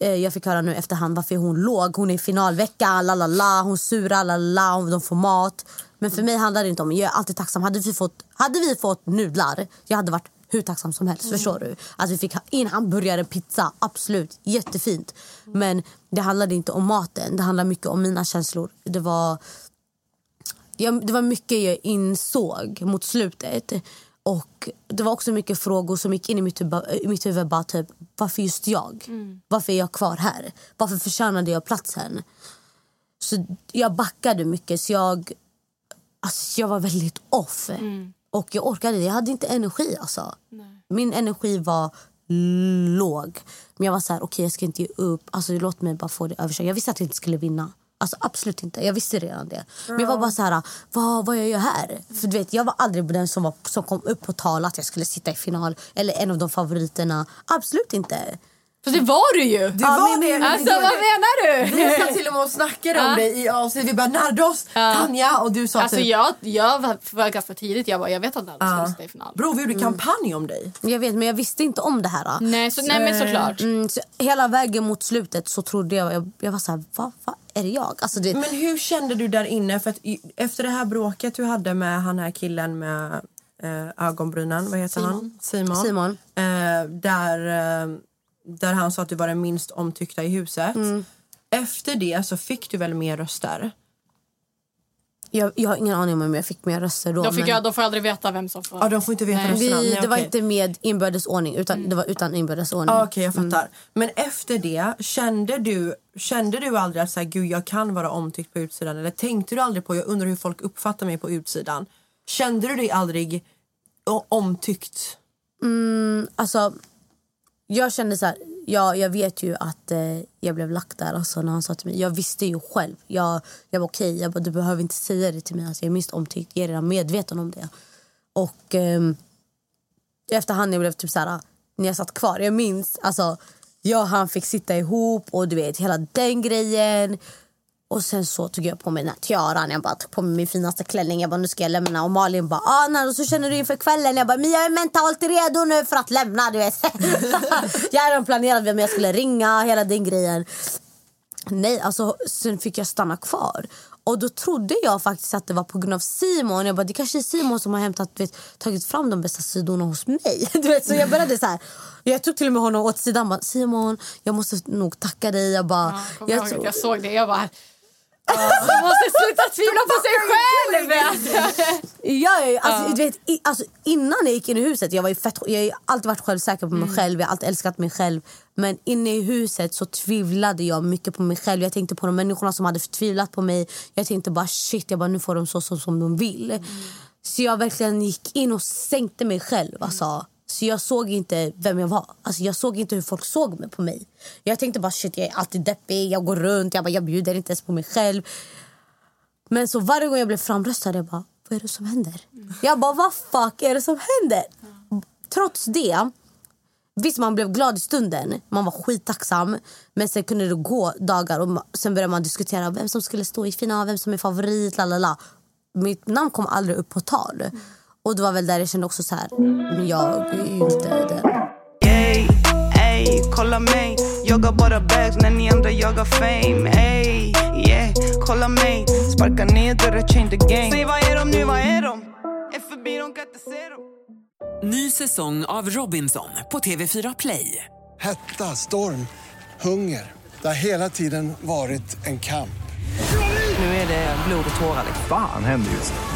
B: Eh, jag fick höra nu efterhand varför hon låg. Hon är i finalvecka, la la la, hon surar, la de får mat. Men för mig handlar det inte om, jag är alltid tacksam. Hade vi fått, hade vi fått nudlar, jag hade varit hur tacksam som helst. Förstår du? Att vi fick in hamburgare, pizza, absolut, jättefint. Men det handlade inte om maten, det handlade mycket om mina känslor. Det var, jag, det var mycket jag insåg mot slutet. Och Det var också mycket frågor som gick in i mitt huvud. Mitt huvud bara typ, varför just jag? Varför är jag kvar här? Varför förtjänade jag platsen? Så jag backade mycket. Så jag, alltså jag var väldigt off. Och jag orkade Jag hade inte energi. Alltså. Min energi var låg. Men jag var så här, okej jag ska inte ge upp. Alltså, låt mig bara få det överstökat. Jag visste att jag inte skulle vinna. Alltså absolut inte. Jag visste redan det. Men jag var bara så här, vad, vad jag gör här? För du vet, jag var aldrig den som, var, som kom upp på tal att jag skulle sitta i final. Eller en av de favoriterna. Absolut inte.
D: Fast det var du ju!
C: Det var det.
D: Alltså vad menar du?
C: Vi satt till och med och snackade om
D: Ja.
C: det i avsnitt. Vi bara Nardos, Tanja och du sa
D: Alltså
C: typ...
D: jag, jag var, var ganska tidigt, jag bara, jag vet att Nalle ska sitta i final.
C: Bro, vi gjorde kampanj om dig.
B: Jag vet, men jag visste inte om det här.
D: Nej, så, nej men såklart.
B: Mm, så hela vägen mot slutet så trodde jag... Jag, jag var så här, vad va, är det jag? Alltså, det,
C: Men hur kände du där inne? För att efter det här bråket du hade med han här killen med eh, ögonbrynen, vad heter han? Simon.
B: Simon.
C: Eh, där, eh, där han sa att du var den minst omtyckta i huset.
B: Mm.
C: Efter det så fick du väl mer röster?
B: Jag, jag har ingen aning om jag fick mer röster då.
D: De, fick
B: men-
D: jag, de får aldrig veta vem som får.
C: Ja, de får inte veta
D: Nej.
B: vi,
C: Nej,
B: det var
C: okej.
B: inte med inbördes ordning utan det var utan inbördes ordning.
C: Ah, Okej, jag fattar. Men efter det, kände du, kände du aldrig att så här, Gud, jag kan vara omtyckt på utsidan? Eller tänkte du aldrig på, jag undrar hur folk uppfattar mig på utsidan. Kände du dig aldrig omtyckt?
B: Mm, alltså, jag kände så här, ja, jag vet ju att eh, jag blev lagt där alltså, när han sa till mig. Jag visste ju själv. Jag, jag var okej, jag bara, du behöver inte säga det till mig. Alltså, jag är minst omtyckt, jag är redan medveten om det. Och eh, efterhand jag blev typ så här, ah, när jag satt kvar, jag minns, alltså, jag och han fick sitta ihop och du vet hela den grejen. Och sen så tog jag på mig den här tiaran. Jag bara tog på mig min finaste klänning. Jag bara nu ska jag lämna. Och Malin bara ah, nej, och så känner du inför kvällen. Jag bara men jag är mentalt redo nu för att lämna. Du vet. jag hade planerat vem jag skulle ringa. Hela den grejen. Nej, alltså sen fick jag stanna kvar. Och då trodde jag faktiskt att det var på grund av Simon. Jag bara, det kanske är Simon som har hämtat, vet, tagit fram de bästa sidorna hos mig. Du vet, så jag började så här. Jag tog till och med honom åt sidan. Bara, Simon, jag måste nog tacka dig. Jag bara,
D: Ja, jag,
B: jag,
D: ihåg jag såg det. Jag bara... Man måste sluta tvivla på sig själv!
B: Ja, ja, alltså,
D: Ja.
B: du vet, i, alltså, innan jag gick in i huset, jag var ju fett, jag har ju alltid varit självsäker på mig
D: Mm.
B: själv, jag har alltid älskat mig själv. Men inne i huset så tvivlade jag mycket på mig själv. Jag tänkte på de människorna som hade tvivlat på mig. Jag tänkte bara shit, jag bara, nu får de så som, som de vill.
D: Mm.
B: Så jag verkligen gick in och sänkte mig själv. Alltså. Så jag såg inte vem jag var. Alltså jag såg inte hur folk såg mig på mig. Jag tänkte bara shit, jag är alltid deppig, jag går runt, jag, bara, jag bjuder inte ens på mig själv. Men så varje gång jag blev framröstad, jag bara, vad är det som händer? Jag bara, vad fuck är det som händer? Trots det, visst man blev glad i stunden, man var skittacksam. Men sen kunde det gå dagar och sen började man diskutera vem som skulle stå i final, vem som är favorit, lalala. Mitt namn kom aldrig upp på tal. Och det var väl där jag kände också så här, men jag är ju inte den.
A: Ey, ey, kolla mig Jagar bara bags när ni andra jagar fame Ey, yeah, kolla mig Sparka ner dörrar, change the game Säg vad är de nu, vad är de? Är förbi, de kan inte se dem
F: Ny säsong av Robinson på TV4 Play.
G: Hetta, storm, hunger. Det har hela tiden varit en kamp.
F: Nu är det blod och tårar.
H: Fan händer just nu.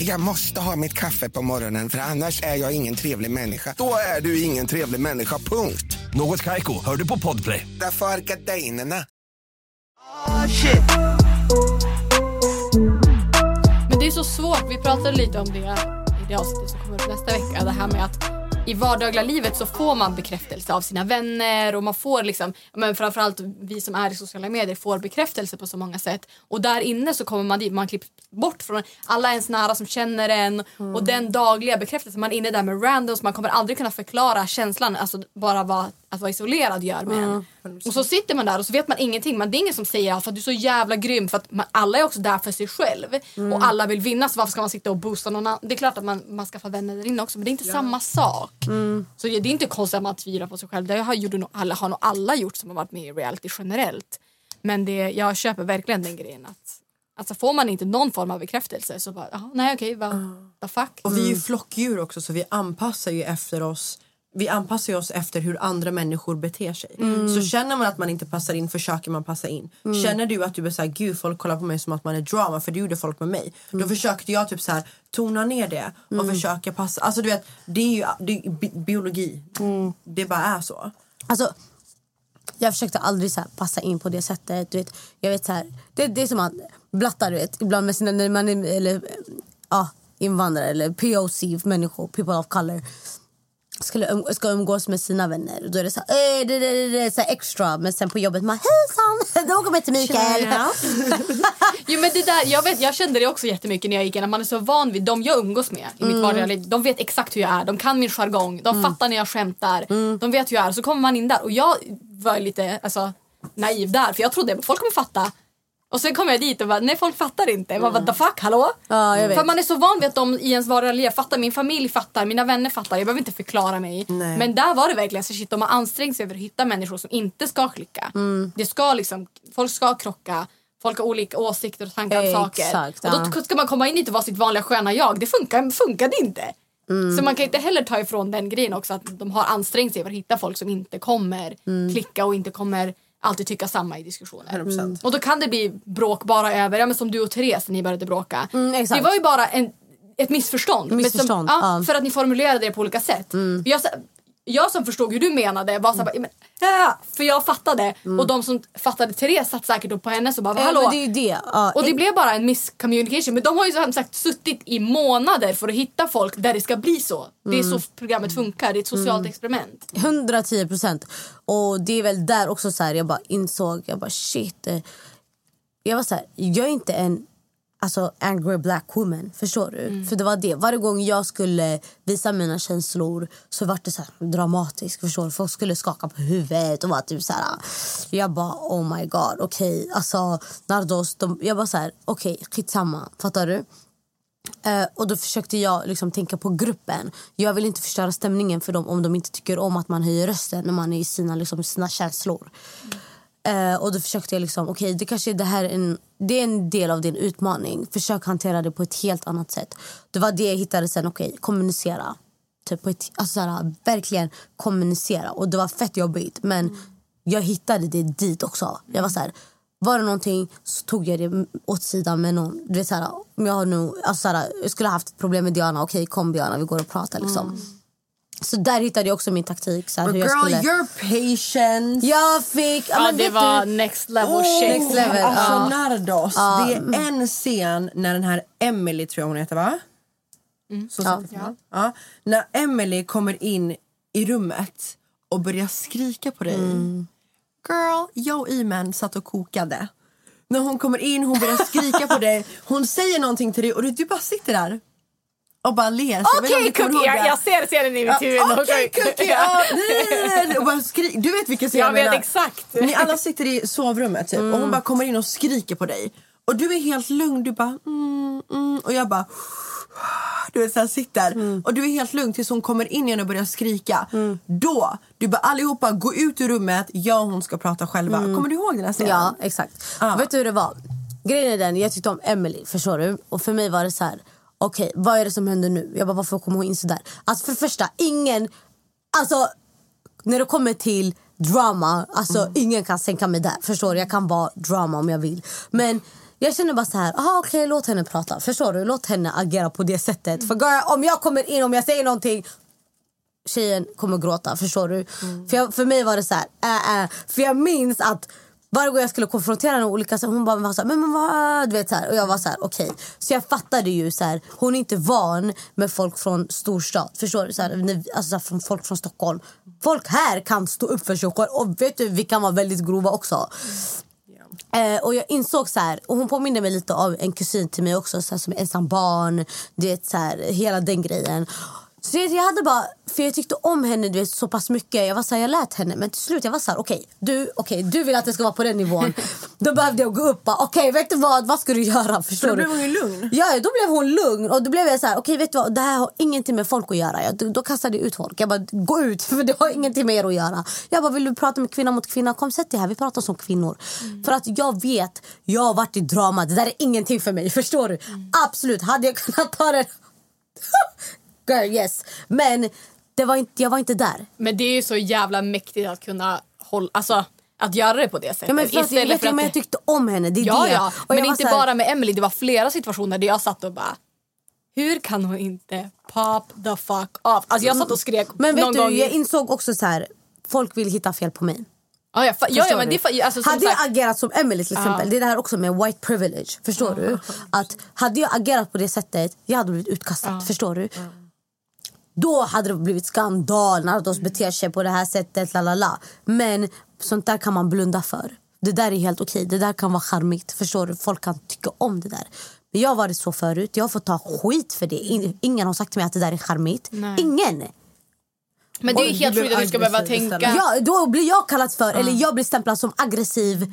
I: Jag måste ha mitt kaffe på morgonen för annars är jag ingen trevlig människa. Då är du ingen trevlig människa, punkt.
E: Något Kaiko, hör du på Podplay.
I: Därför är gardinerna.
A: Oh shit
D: Men det är så svårt. Vi pratade lite om det i det avsnittet som kommer upp nästa vecka. Det här med att i vardagliga livet så får man bekräftelse av sina vänner och man får liksom, men framförallt vi som är i sociala medier får bekräftelse på så många sätt. Och där inne så kommer man dit, man klipps bort från alla ens nära som känner en och den dagliga bekräftelsen. Man är inne där med randoms, man kommer aldrig kunna förklara känslan, alltså bara vad att vara isolerad gör med en. Och så sitter man där och så vet man ingenting. Men det är ingen som säger att du är så jävla grym. För att man, alla är också där för sig själv.
B: Mm.
D: Och alla vill vinna så varför ska man sitta och boosta någon annan? Det är klart att man, man skaffar vänner där inne också men det är inte samma sak.
B: Mm.
D: Så det är inte konstigt att man tvivlar på sig själv. Det har, gjort nog alla, har nog alla gjort som har varit med i reality generellt. Men det, jag köper verkligen den grejen att Alltså får man inte någon form av bekräftelse så bara, "Jaha, nej okej, vad vad fuck.
C: Och vi är ju flockdjur också så vi anpassar ju efter oss vi anpassar oss efter hur andra människor beter sig.
D: Mm.
C: Så känner man att man inte passar in försöker man passa in.
D: Mm.
C: Känner du att du är såhär, gud folk kollar på mig som att man är drama för det gjorde folk med mig. Då försökte jag typ så här tona ner det och
B: Mm.
C: försöka passa. Alltså du vet, det är ju det är bi- biologi. Det bara är så.
B: Alltså, jag försökte aldrig så här passa in på det sättet. Du vet, jag vet så här, det, det är som att blattar du vet, ibland med sina när man är, eller, ja, invandrare eller POC människor, people of color skulle um, ska umgås med sina vänner. Då är det så här, det, det, det, så här extra. Men sen på jobbet man hejsan, då kommer till Mikael.
D: Jo, men det där, jag, vet, jag kände det också jättemycket när jag gick in. Man är så van vid de jag umgås med i mitt
B: Mm.
D: vardagliga liv. De vet exakt hur jag är. De kan min jargong. De
B: Mm.
D: fattar när jag skämtar. De vet hur jag är. Så kommer man in där. Och jag var lite alltså, naiv där för jag trodde att folk kommer fatta. Och sen kom jag dit och bara, nej folk fattar inte. Man bara, the fuck, hallå?
B: Ja, jag vet.
D: För man är så van vid att de i ens vardagliga liv fattar. Min familj fattar, mina vänner fattar. Jag behöver inte förklara mig.
C: Nej.
D: Men där var det verkligen så shit, de har ansträngt sig över att hitta människor som inte ska klicka.
B: Mm.
D: Det ska liksom, folk ska krocka. Folk har olika åsikter och tankar om saker.
B: Exakt,
D: och
B: ja.
D: då ska man komma in dit och vara sitt vanliga sköna jag. Det funkar, funkade inte.
B: Mm.
D: Så man kan inte heller ta ifrån den grejen också att de har ansträngt sig för att hitta folk som inte kommer
B: Mm.
D: klicka och inte kommer alltid tycka samma i diskussioner.
C: 100%.
D: Och då kan det bli bråk bara över, ja, men som du och Therese ni började bråka.
B: Mm,
D: det var ju bara en, ett missförstånd.
B: Missförstånd,
D: som, ja,
B: ja. Mm.
D: För att ni formulerade det på olika sätt. Jag, sa- jag som förstod hur du menade var såhär, men, ja, för jag fattade. Och de som fattade Therese satt säkert upp på henne och bara,
B: Mm. Ja,
D: hallå?
B: men det är ju det. Ja,
D: Och det
B: eh,
D: blev bara en miscommunication. Men de har ju som sagt suttit i månader för att hitta folk där det ska bli så. Det är så programmet funkar. Det är ett socialt experiment.
B: 110 procent. Och det är väl där också så här, jag bara insåg, jag bara shit. eh, Jag var så här, jag är inte en alltså, angry black woman. Förstår du? För det var det. Varje gång jag skulle visa mina känslor så var det så dramatiskt. Förstår du? Folk skulle skaka på huvudet och vara typ så här. Jag bara oh my god, okej. Alltså Nardos, de, jag bara så här, okej skitsamma. Fattar du? Eh, och då försökte jag liksom tänka på gruppen. Jag vill inte förstöra stämningen för dem om de inte tycker om att man höjer rösten när man är i sina, liksom, sina känslor. Eh, och då försökte jag liksom, okej okay, det kanske är det här en, det är en del av din utmaning. Försök hantera det på ett helt annat sätt. Det var det jag hittade sen, okej okay, kommunicera. Typ på ett, alltså såhär, verkligen kommunicera. Och det var fett jobbigt men mm. jag hittade det dit också. Jag var så här, var det någonting så tog jag det åt sidan med någon. Du vet, så här, om jag, har nu, alltså, så här, jag skulle ha haft ett problem med Diana, okej kom Diana vi går och pratar. Liksom. Mm. Så där hittade jag också min taktik. Så här, hur jag
C: girl,
B: skulle...
C: you're patient.
B: Jag fick...
D: Ja,
B: men
D: det var
B: du,
D: next level
C: Oh,
D: shit.
B: Next level,
C: Alltså
B: ja.
C: Nardos,
B: Ja.
C: det är en scen när den här Emily tror jag hon heter va? Så
B: Ja.
C: jag. Ja. När Emily kommer in i rummet och börjar skrika på dig. Girl, jag och Iman satt och kokade. När hon kommer in, hon börjar skrika på dig. Hon säger någonting till dig och du, du bara sitter där. Och bara ler. Jag
D: Okej Cookie,
C: ihåg
D: jag, jag ser scenen i mitt huvud.
C: Okej Cookie! Ja, nej, nej, nej. Och bara skri- du vet vilken scen
D: Jag vet
C: menar.
D: exakt.
C: Ni alla sitter i sovrummet typ, och hon bara kommer in och skriker på dig. Och du är helt lugn. Du bara mm, mm, och jag bara du vet, så här, sitter. Och du är helt lugn tills hon kommer in igen och börjar skrika. Då, du bara allihopa gå ut ur rummet. Jag och hon ska prata själva. Kommer du ihåg den här scenen?
B: Ja, exakt. Vet du hur det var? Grejen är den, jag tyckte om Emily, förstår du? Och för mig var det så här, okej, vad är det som händer nu? Jag bara, varför kommer hon in så där? Alltså för första, ingen, alltså när det kommer till drama, alltså ingen kan sänka mig där. Förstår du? Jag kan vara drama om jag vill. Men jag känner bara så här, aha, okej låt henne prata. Förstår du? Låt henne agera på det sättet. För girl, om jag kommer in, om jag säger någonting tjejen kommer gråta. Förstår du? För, jag, för mig var det så här, äh, äh. För jag minns att varje gång jag skulle konfrontera henne olika sätt, hon bara var så här, men, men vad, du vet så här. Och jag var så här, okej. Så jag fattade ju så här, hon är inte van med folk från storstad. Förstår du? Så här, alltså så här, från folk från Stockholm. Folk här kan stå upp för sig själv. Och vet du, vi kan vara väldigt grova också. Eh, och jag insåg så här, och hon påminner mig lite av en kusin till mig också så här, som är ensam barn, du vet så här, hela den grejen. Så jag, hade bara, för jag tyckte om henne du vet, så pass mycket. Jag var så här, jag lät henne men till slut jag var så här, okej, du, okej, du vill att det ska vara på den nivån. då behövde jag gå upp bara, okej vet du vad, vad ska du göra? Förstår
C: då blev hon ju lugn.
B: Ja, då blev hon lugn och då blev jag så här, okej vet du vad, det här har ingenting med folk att göra. Jag, då, då kastade jag ut folk. Jag bara, gå ut för det har ingenting med er att göra. Jag bara, vill du prata med kvinna mot kvinna? Kom sätt dig här, vi pratar som kvinnor. För att jag vet, jag har varit i drama, det där är ingenting för mig. Förstår du? Absolut, hade jag kunnat ta det Girl, yes. Men det var inte, jag var inte där.
D: Men det är ju så jävla mäktigt att kunna hålla, alltså att göra det på det sättet.
B: Ja, men för att, jag, vet,
D: för
B: du, men jag tyckte om henne. Det är
D: ja,
B: det.
D: ja.
B: Och
D: Men inte
B: här-
D: bara med Emily, det var flera situationer där jag satt och bara hur kan hon inte pop the fuck off? Alltså jag satt och skrek
B: Men vet du,
D: gång.
B: jag insåg också så här. Folk vill hitta fel på mig.
D: Ja, ja, ja, ja, men det, alltså,
B: hade
D: sagt,
B: jag agerat som Emily till exempel,
D: Ja.
B: det är det här också med white privilege. Förstår du? Att hade jag agerat på det sättet, jag hade blivit utkastad. Förstår du? Då hade det blivit skandal när de beter sig på det här sättet. Lalala. Men sånt där kan man blunda för. Det där är helt okej. Det där kan vara charmigt. Förstår du? Folk kan tycka om det där. Men jag har varit så förut. Jag har fått ta skit för det. In- Ingen har sagt till mig att det där är charmigt.
D: Nej.
B: Ingen!
D: Men det är helt sjukt att du ska behöva tänka.
B: Ja, då blir jag kallad för, eller jag blir stämplad som aggressiv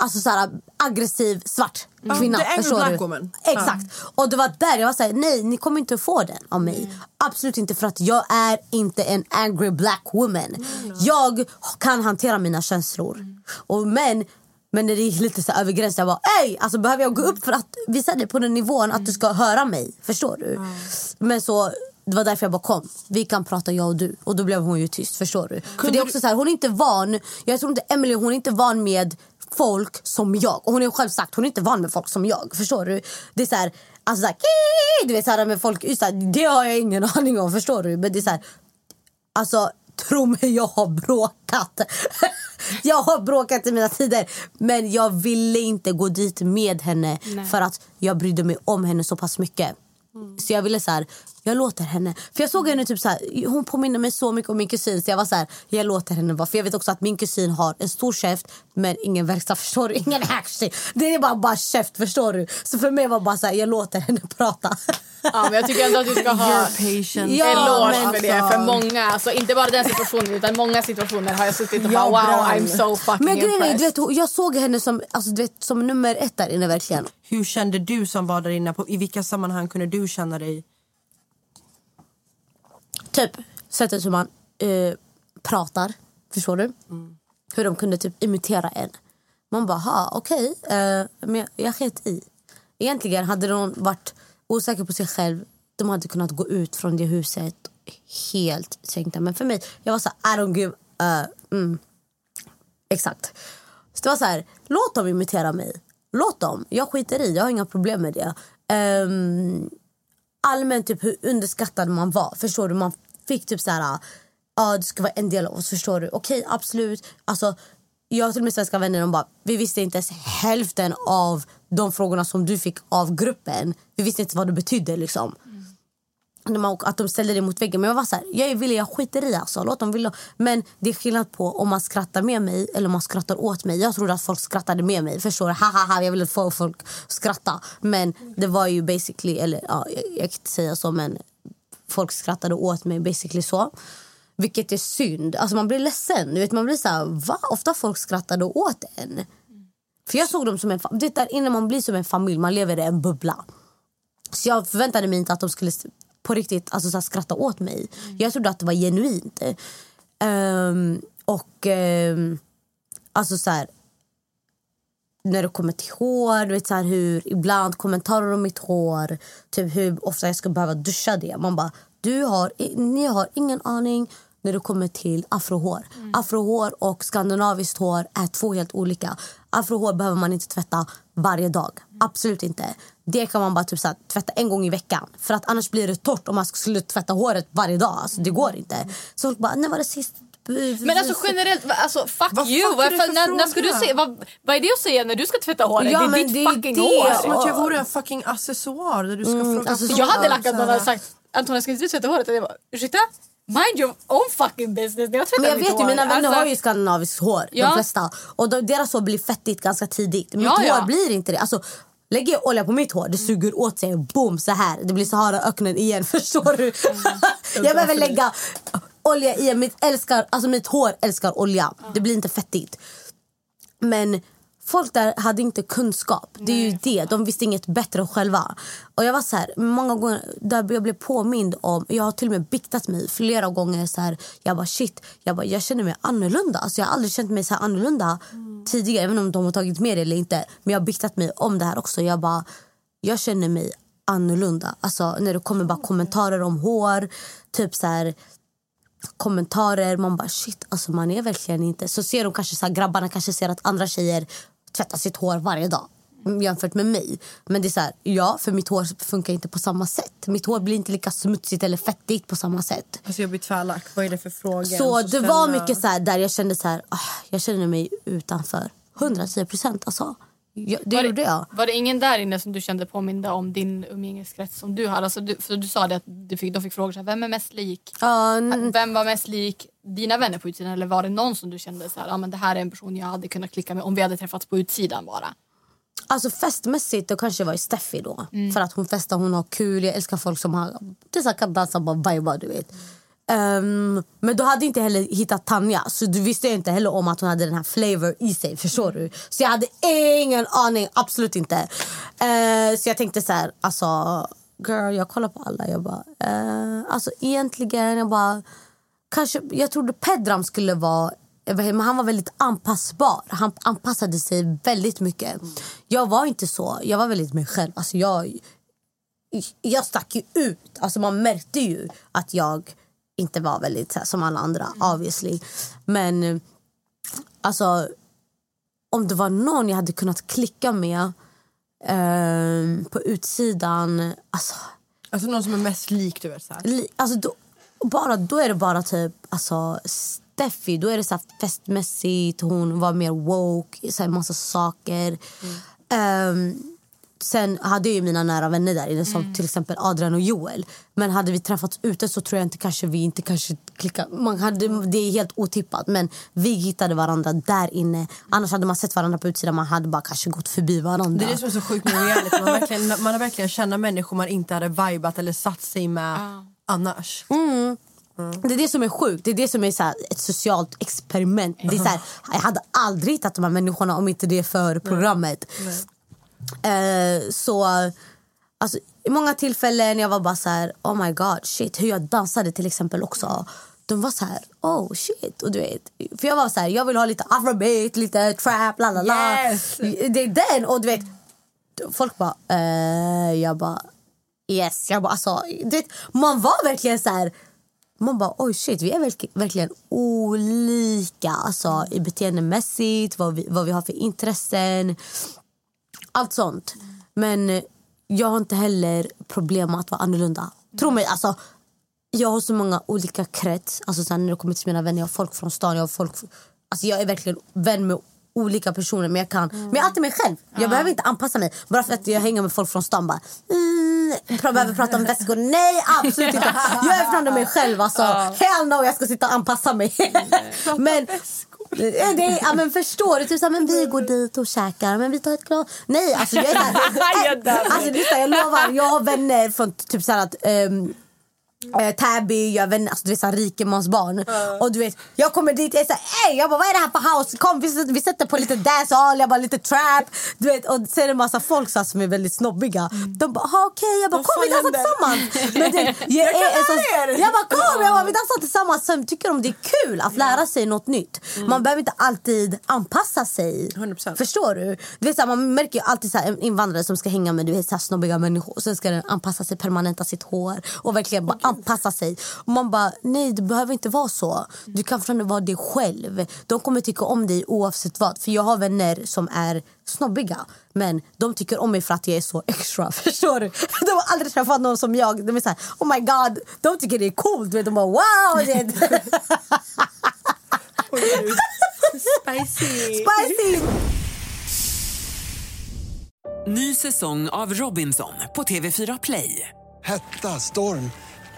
B: Alltså såhär aggressiv svart
C: Ja,
B: kvinna.
C: angry
B: förstår
C: black
B: du?
C: woman.
B: Exakt. Och det var där jag var såhär, nej ni kommer inte få den av mig. Absolut inte för att jag är inte en angry black woman. Jag kan hantera mina känslor. Och men, men när det gick lite så här över gränsen, jag bara ey! Alltså behöver jag gå upp för att visa dig på den nivån att du ska höra mig? Förstår du? Men så det var därför jag bara kom. Vi kan prata jag och du. Och då blev hon ju tyst. Förstår du? För det är också så här, hon är inte van. Jag tror inte Emily hon är inte van med folk som jag. Och hon har själv sagt hon är inte van med folk som jag. Förstår du? Det är så här, alltså så här, du vet så här med folk. Så här, det har jag ingen aning om. Förstår du? Men det är så här, alltså tro mig jag har bråkat. jag har bråkat i mina tider. Men jag ville inte gå dit med henne.
D: Nej.
B: För att jag brydde mig om henne så pass mycket. Så jag ville så här, jag låter henne. För jag såg henne typ så här, hon påminner mig så mycket om min kusin. Så jag var så här, jag låter henne vara. För jag vet också att min kusin har en stor käft men ingen verkstad. Förstår du? Ingen action. Det är bara, bara käft. Förstår du? Så för mig var det bara så här, jag låter henne prata.
D: Ja, men jag tycker ändå att du ska ha
C: patient.
B: Ja,
D: eloge för det. För många, alltså inte bara den situationen utan många situationer har jag suttit och
C: Jag
D: bara wow. I'm so fucking
B: Men grejen är, du vet, jag såg henne som, alltså, du vet, som nummer ett där inne verkligen.
C: Hur kände du som var där inne? På, I vilka sammanhang kunde du känna dig...
B: Typ sättet hur man eh, pratar. Förstår du? Hur de kunde typ imitera en. Man bara, ha okej. eh, men jag, sket i. Egentligen hade de varit osäker på sig själv. De hade kunnat gå ut från det huset helt sänkta. Men för mig, jag var så här, I don't give uh, Mm. Exakt. Så det var så här, låt dem imitera mig. Låt dem. Jag skiter i, jag har inga problem med det. Um, allmänt typ hur underskattad man var. Förstår du? Man fick typ så här, ja du ska vara en del av oss. Förstår du? Okej, absolut. Alltså, jag har till och med svenska vänner de bara, vi visste inte ens hälften av de frågorna som du fick av gruppen. Vi visste inte vad det betydde liksom. Har- Att de ställde det mot väggen. Men jag var så här, jag är villig, jag skiter i alltså. Låt dem vilja. Men det är skillnad på om man skrattar med mig eller om man skrattar åt mig. Jag trodde att folk skrattade med mig. Förstår du? Ha, ha, ha, jag ville få folk att skratta. Men det var ju basically, eller ja, jag, jag kan inte säga så men folk skrattade åt mig basically så. Vilket är synd. Alltså man blir ledsen. Du vet, man blir så här, va? Ofta folk skrattade åt en. För jag såg dem som en det där innan man blir som en familj, man lever i en bubbla. Så jag förväntade mig inte att de skulle på riktigt alltså, så här, skratta åt mig. Jag trodde att det var genuint. Ehm, och ehm, alltså så här, när det kommer till hår, du vet så hur ibland kommentarer om mitt hår, typ hur ofta jag ska behöva duscha det. Man bara, du har, ni har ingen aning när det kommer till afrohår. Afrohår och skandinaviskt hår är två helt olika. Afrohår behöver man inte tvätta varje dag. Absolut inte. Det kan man bara typ så här, tvätta en gång i veckan. För att annars blir det torrt om man skulle tvätta håret varje dag. Alltså, det går inte. Så folk bara, när var det sist?
D: Men alltså generellt, alltså fuck
C: Vad
D: you.
C: fuck är
D: Vad
C: det
D: fan-
C: för
D: när, när ska du se, vad, vad är det att säga när du ska tvätta håret?
B: Ja,
D: det är ditt
B: det är
D: fucking
B: det.
D: hår.
C: Som att jag vore en fucking accessoar där du ska fråga
B: alltså,
C: frågor.
D: Jag hade lackat någon hade sagt Antonija ska inte du tvätta håret? Och jag bara ursäkta? Mind your own fucking business när jag
B: Men jag vet ju,
D: hår.
B: mina vänner
D: Alltså,
B: har ju skandinaviskt hår.
D: Ja.
B: De flesta. Och de, deras hår blir fettigt ganska tidigt. Mitt
D: Ja, ja.
B: hår blir inte det. Alltså, lägger jag olja på mitt hår, det suger åt sig. Boom, så här. Det blir Saharaöknen igen. Förstår du? jag behöver lägga olja i. Mitt, älskar, alltså mitt hår älskar olja. Det blir inte fettigt. Men folk där hade inte kunskap. Det är ju det. De visste inget bättre själva. Och jag var så här, många gånger där jag blev påmind om, jag har till och med biktat mig flera gånger så här, jag bara shit, jag, bara, jag känner mig annorlunda. Alltså jag har aldrig känt mig så här annorlunda tidigare, även om de har tagit med det eller inte. Men jag har biktat mig om det här också. Jag bara, jag känner mig annorlunda. Alltså när det kommer bara kommentarer om hår, typ så här kommentarer. Man bara shit, alltså man är verkligen inte... Så ser de kanske så här, grabbarna kanske ser att andra tjejer tvättar sitt hår varje dag jämfört med mig. Men det är så här, ja, för mitt hår funkar inte på samma sätt. Mitt hår blir inte lika smutsigt eller fettigt på samma sätt.
C: Alltså jag blir tvärlack. Vad är det för frågor?
B: Så det var mycket så här, där jag kände så här, ah, jag känner mig utanför. 110 procent alltså. Jag, det
D: var,
B: gjorde jag.
D: var det ingen där inne som du kände påminda om din umgängeskrets som du hade? Alltså du, för du sa det att du fick, de fick frågor så här, vem är mest lik?
B: Ja, n-
D: Vem var mest lik dina vänner på utsidan? Eller var det någon som du kände så här, ah, men det här är en person jag hade kunnat klicka med om vi hade träffats på utsidan bara?
B: Alltså festmässigt då kanske jag var i Steffi då. För att hon festar, hon har kul. Jag älskar folk som har, det är så här, kan dansa bara viba du vet. Um, men du hade inte heller hittat Tanja så du visste inte heller om att hon hade den här flavor i sig. Förstår du? Så jag hade ingen aning, absolut inte. Uh, så jag tänkte så här, alltså girl jag kollar på alla. Jag bara, uh, alltså egentligen, jag bara kanske, jag trodde Pedram skulle vara men han var väldigt anpassbar. Han anpassade sig väldigt mycket. Jag var inte så. Jag var väldigt mig själv. Alltså jag, jag stack ju ut. Alltså man märkte ju att jag inte var väldigt så här, som alla andra, obviously. Men alltså, om det var någon jag hade kunnat klicka med eh, på utsidan... Alltså,
C: Alltså någon som är mest lik du vet så
B: li, alltså då, bara, då är det bara typ alltså, Steffi. Då är det så här festmässigt. Hon var mer woke. Så här, massa saker. Ehm, sen hade jag ju mina nära vänner där inne som till exempel Adrian och Joel. Men hade vi träffats ute så tror jag inte kanske vi inte kanske klickade. Man hade, det är helt otippat men vi hittade varandra där inne. Annars hade man sett varandra på utsidan man hade bara kanske gått förbi varandra.
C: Det är det som är så sjukt med reality. Man har verkligen, man har verkligen känna människor man inte hade vibat eller satt sig med annars.
B: Mm. Det är det som är sjukt. Det är det som är så här, ett socialt experiment. Det är så här, jag hade aldrig hittat de här människorna om inte det för programmet. Eh, så alltså, i många tillfällen jag var bara så här, oh my god, shit. Hur jag dansade till exempel också. De var så här, oh shit. Och du vet, för jag var så här, jag vill ha lite afrobeat, lite trap, la la la.
C: Yes.
B: Det är den. Och du vet, folk bara, eh, jag bara, yes. Jag bara, alltså, du vet, man var verkligen så här, man bara, oj shit, vi är verk- verkligen olika. Alltså i beteendemässigt, vad vi, vad vi har för intressen. Allt sånt. Men eh, jag har inte heller problem med att vara annorlunda. Tro mig, alltså. Jag har så många olika krets. Alltså, sen när det kommer till mina vänner, jag har folk från stan. Jag, har folk, alltså, jag är verkligen vän med olika personer. Men jag, kan, men jag är alltid mig själv. Jag behöver inte anpassa mig. Bara för att jag hänger med folk från stan. Bara, mm, behöver prata om väskor. Nej, absolut inte. Jag är från mig själv. Alltså. Hell no, jag ska sitta och anpassa mig. men, det ja, men förstår du? Typ såhär, men vi går dit och käkar, men vi tar ett glas. Nej, alltså jag är såhär, alltså, såhär, jag lovar, jag har vänner från typ såhär att um, Eh, Täby, jag vänner, alltså, du vet såhär rikemansbarn. Och du vet, jag kommer dit och såhär, ey! Jag bara, vad är det här för house? Kom vi sätter, vi sätter på lite dancehall, jag bara lite trap. Du vet, och sen är det en massa folk så här, som är väldigt snobbiga. De bara, "Ha, okej, jag bara, kom vi dansar tillsammans. Men det, jag,
C: Jag
B: är,
C: lära er.
B: jag bara, kom, jag bara, vi dansar tillsammans. Sen tycker de det är kul att lära sig något nytt. Man behöver inte alltid anpassa sig.
C: 100%.
B: Förstår du? du vet, så här, man märker ju alltid så en invandrare som ska hänga med du vet, så här, snobbiga människor. Sen ska den anpassa sig, permanenta sitt hår och verkligen bara anpassa sig. Och man bara, nej det behöver inte vara så. Du kan fortfarande vara dig själv. De kommer tycka om dig oavsett vad. För jag har vänner som är snobbiga. Men de tycker om mig för att jag är så extra. Förstår du? De har aldrig träffat någon som jag. De är så här, oh my god. De tycker det är coolt. De bara wow.
C: Spicy.
B: Spicy!
F: Ny säsong av Robinson på TV4 Play.
G: Hetta, storm,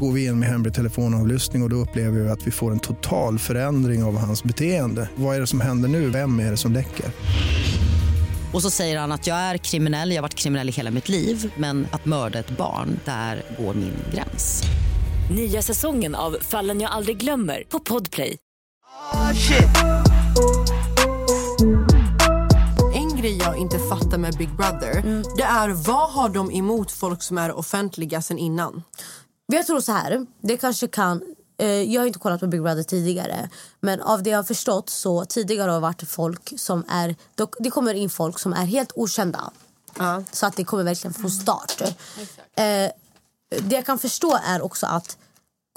J: Går vi in med hemlig telefonavlyssning och, och då upplever vi att vi får en total förändring av hans beteende. Vad är det som händer nu? Vem är det som läcker?
K: Och så säger han att jag är kriminell, jag har varit kriminell i hela mitt liv men att mörda ett barn, där går min gräns.
L: Nya säsongen av Fallen jag aldrig glömmer på Podplay.
C: En grej jag inte fattar med Big Brother det är vad har de emot folk som är offentliga sen innan?
B: Jag tror så här, det kanske kan... Eh, jag har inte kollat på Big Brother tidigare. Men av det jag har förstått så tidigare har det varit folk som är... Det kommer in folk som är helt okända. Så att det kommer verkligen från start. Eh, det jag kan förstå är också att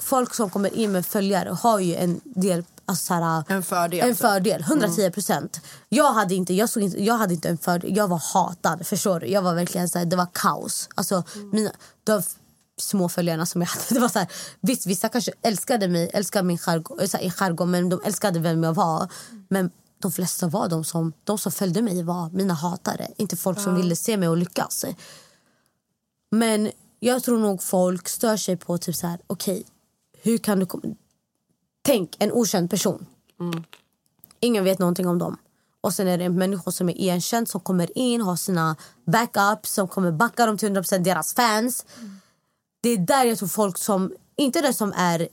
B: folk som kommer in med följare har ju en del... Alltså så här,
C: En fördel.
B: En fördel, 110 procent. Jag, hade inte, jag, såg inte, jag hade inte en fördel, jag var hatad. Förstår du? Jag var verkligen så här, det var kaos. Alltså, mina, det var små följarna som jag hade. Det var så här, visst, vissa kanske älskade mig, älskade min jargong, så här, i jargong, men de älskade vem jag var. Men de flesta var de som, de som följde mig var mina hatare, inte folk som ville se mig och lyckas. Men jag tror nog folk stör sig på typ så här, okej, hur kan du komma... Tänk en okänd person. Ingen vet någonting om dem. Och sen är det människor som är igenkänd som kommer in, har sina backups, som kommer backa dem till 100% deras fans. Det är där jag tror folk som, inte de som är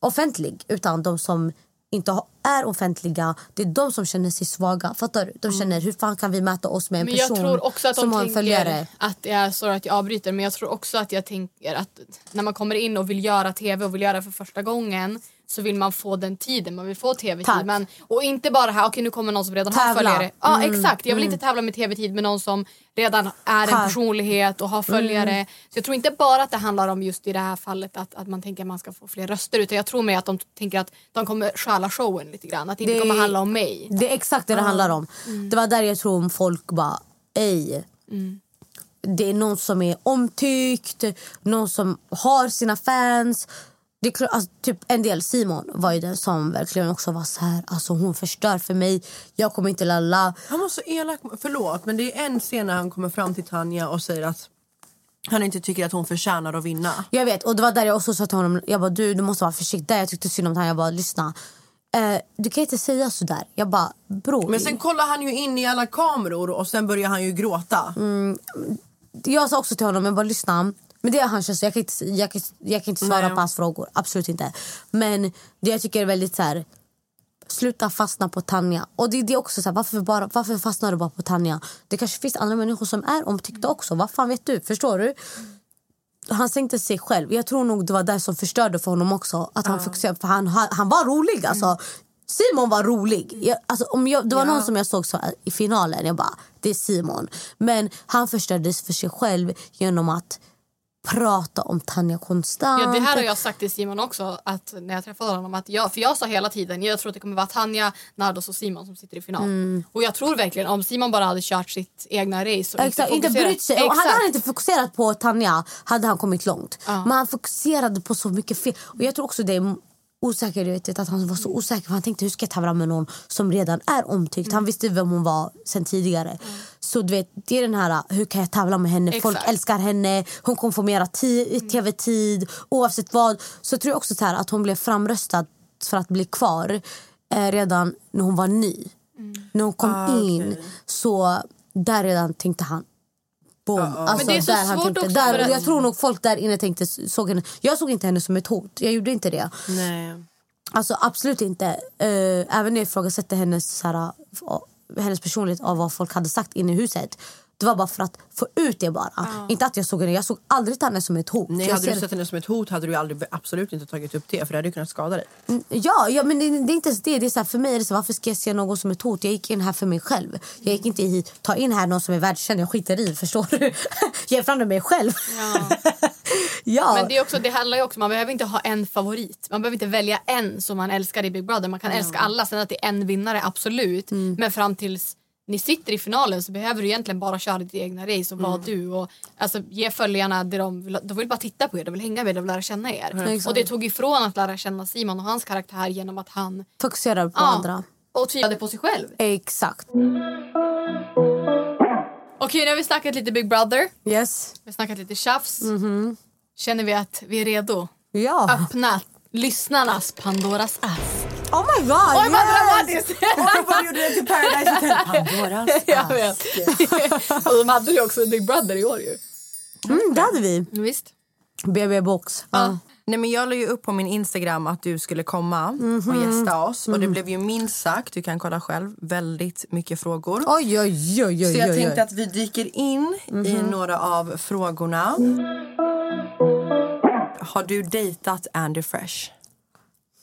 B: offentlig, utan de som inte är offentliga, det är de som känner sig svaga. Fattar du? De känner, hur fan kan vi mäta oss med en
D: Men jag
B: person
D: tror också att
B: som
D: de
B: har en följare?
D: att är så att jag avbryter men jag tror också att jag tänker att när man kommer in och vill göra tv och vill göra för första gången så vill man få den tiden, man vill få tv-tid. Men, och inte bara här, okej nu kommer någon som redan har
B: Tävla.
D: följare. Ja
B: Mm,
D: exakt, jag vill
B: mm.
D: inte tävla med tv-tid med någon som redan är en
B: Har.
D: personlighet och har följare.
B: Mm.
D: Så jag tror inte bara att det handlar om just i det här fallet att, att man tänker att man ska få fler röster utan jag tror mer att de tänker att de kommer stjäla showen lite grann. Att det inte
B: Det-
D: kommer handla om mig.
B: Det är exakt det det handlar om.
D: Mm.
B: Det var där jag tror folk bara, ej.
D: Mm.
B: Det är någon som är omtyckt, någon som har sina fans. Det klart, alltså, typ en del, Simon var ju den som verkligen också var så här, alltså hon förstör för mig, jag kommer inte lalla.
C: Han var så elak. Förlåt, men det är en scen när han kommer fram till Tanja och säger att han inte tycker att hon förtjänar att vinna.
B: Jag vet, och det var där jag också sa till honom, jag bara du, du måste vara försiktig. Jag tyckte synd om honom, jag bara lyssna. Eh, du kan inte säga så där. Jag bara bror.
C: Men sen kollar han ju in i alla kameror och sen börjar han ju gråta.
B: Mm, jag sa också till honom, jag bara lyssna. Men det är han så jag kan inte, jag kan, jag kan inte svara
C: Nej.
B: på hans frågor. Absolut inte. Men det jag tycker är väldigt så här. Sluta fastna på Tanja. Och det, det är också så här, varför, bara, varför fastnar du bara på Tanja? Det kanske finns andra människor som är omtyckta också. Vad fan vet du? Förstår du? Han sänkte sig själv. Jag tror nog det var det som förstörde för honom också. Att han, fokuserade, för han, han, han var rolig. Alltså. Simon var rolig. Jag, alltså, om jag, det var
C: Ja.
B: någon som jag såg så i finalen. Jag bara, det är Simon. Men han förstördes för sig själv genom att prata om Tanja konstant.
D: Ja, det här har jag sagt till Simon också att när jag träffade honom. Att jag, för jag sa hela tiden jag tror att det kommer vara Tanja, Nardos och Simon som sitter i final.
B: Mm.
D: Och jag tror verkligen om Simon bara hade kört sitt egna race och
B: Exakt, inte brytt sig. Och hade
D: Exakt.
B: han inte fokuserat på Tanja hade han kommit långt. Men han fokuserade på så mycket fel. Och jag tror också det är osäkerhet, att han var så osäker. För han tänkte hur ska jag tävla med någon som redan är omtyckt. Han visste vem hon var sen tidigare. Så du vet, det är den här, hur kan jag tävla med henne? Folk
D: Exakt.
B: älskar henne, hon kommer få mera ti- tv-tid oavsett vad. Så tror jag också så här, att hon blev framröstad för att bli kvar eh, redan när hon var ny. När hon kom
C: Ah,
B: in så där redan tänkte han Boom. Alltså,
D: Men det är så
B: där han
D: svårt
B: tänkte,
D: också
B: där, Jag tror nog folk där inne tänkte, såg henne, jag såg inte henne som ett hot. Jag gjorde inte det.
C: Nej.
B: Alltså absolut inte. Eh, även när jag ifrågasatte hennes, så här, hennes personlighet av vad folk hade sagt inne i huset. Det var bara för att få ut det bara. Inte att jag såg henne. Jag såg aldrig henne som ett hot.
C: Nej,
B: jag
C: hade du
B: ser-
C: sett henne som ett hot hade du aldrig, absolut inte tagit upp det för det hade ju kunnat skada dig.
B: Mm, Ja, ja men det, det är inte ens det. det är så här, för mig är det så, varför ska jag se någon som ett hot? Jag gick in här för mig själv. Jag gick inte hit, ta in här någon som är världskänd. Jag skiter i, förstår du? Jag är fram mig själv. ja.
D: Men det, är också, det handlar ju också man behöver inte ha en favorit. Man behöver inte välja en som man älskar i Big Brother. Man kan älska alla. Sen att det är en vinnare, absolut.
B: Mm.
D: Men fram tills ni sitter i finalen så behöver du egentligen bara köra ditt egna race och vara
B: Mm.
D: du. Och, alltså, ge följarna det de vill. De vill bara titta på er, de vill hänga med de vill lära känna er.
B: Exakt.
D: Och det tog ifrån att lära känna Simon och hans karaktär genom att han
B: Fokuserar på
D: Ja.
B: andra.
D: och tvivlade på sig själv.
B: Exakt.
D: Okej, nu har vi snackat lite Big Brother.
B: Yes.
D: Vi har snackat lite tjafs. Känner vi att vi är redo?
B: Ja.
D: Öppna lyssnarnas Pandoras ass.
B: Oh my god!
D: Oj, vad dramatiskt!
C: Och vad gjorde det till Paradise Hotel? Pandoras
D: Jag vet. och de hade ju också Big Brother i år ju.
B: Mm, det hade vi.
D: Visst.
B: BB Box. Ja.
C: Nej, men jag la ju upp på min Instagram att du skulle komma och gästa oss. Och det blev ju minst sagt, du kan kolla själv, väldigt mycket frågor.
B: Oj, oj, oj, oj,
C: Så jag tänkte att vi dyker in i några av frågorna. Har du dejtat Andy Fresh?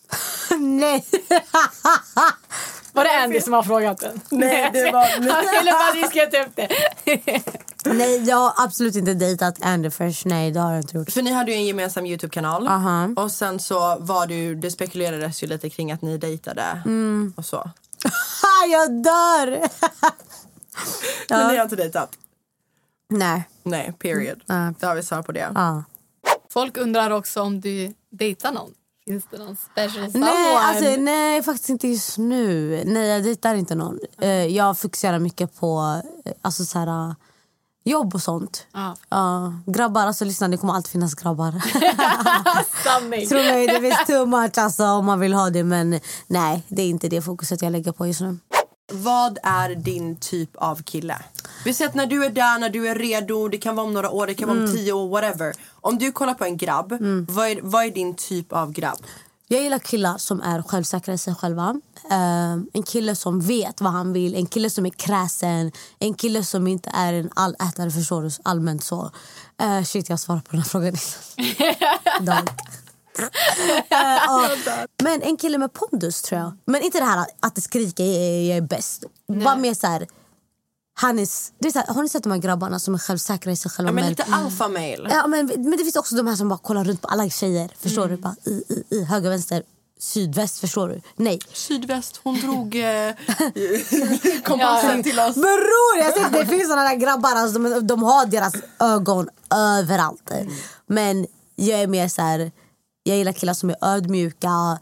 B: Nej.
D: Var det Andy som har frågat den?
C: Nej, det var-
D: Han ville bara diskutera upp det.
B: Nej, jag har absolut inte dejtat Andy Fresh. Nej, det har jag inte gjort.
C: För ni hade ju en gemensam Youtube-kanal.
B: Aha.
C: Och sen så var du, det spekulerades ju lite kring att ni dejtade
B: Mm.
C: och så.
B: jag dör!
C: Men ni har inte dejtat?
B: Nej.
C: Nej, period.
B: Nej.
C: Då har vi svar på det.
B: Ja.
D: Folk undrar också om du dejtar någon. Finns det någon special someone?
B: Nej, alltså, nej, faktiskt inte just nu. Nej, jag dejtar inte någon. Eh, jag fokuserar mycket på eh, alltså, så här, eh, jobb och sånt.
D: Ja.
B: Ja, grabbar, alltså lyssna, det kommer alltid finnas grabbar. Tro mig, det finns too much alltså, om man vill ha det. Men nej, det är inte det fokuset jag lägger på just nu.
C: Vad är din typ av kille? Vi säger att när du är där, när du är redo, det kan vara om några år, det kan vara om
B: Mm.
C: tio år, whatever. Om du kollar på en grabb, vad, är, vad är din typ av grabb?
B: Jag gillar killar som är självsäkra i sig själva. Eh, en kille som vet vad han vill, en kille som är kräsen. En kille som inte är en allätare, förstår du? Allmänt så. Uh, shit, jag svarar på den här frågan innan. Eh, ja. Men en kille med pondus tror jag. Men inte det här att det skriker jag är, jag är bäst. Bara mer så här... Han är, det är så här, har ni sett de här grabbarna som är självsäkra i sig själva?
C: Ja, men lite alpha male.
B: Ja, men, men det finns också de här som bara kollar runt på alla tjejer. Förstår
C: Mm.
B: du? Bara, i, i, i, höger, vänster, sydväst. Förstår du? Nej.
C: Sydväst, hon drog eh, kompassen till oss.
B: Bror, jag ser, det finns såna där grabbar alltså, de, de har deras ögon överallt.
C: Mm.
B: Men jag är mer så här, jag gillar killar som är ödmjuka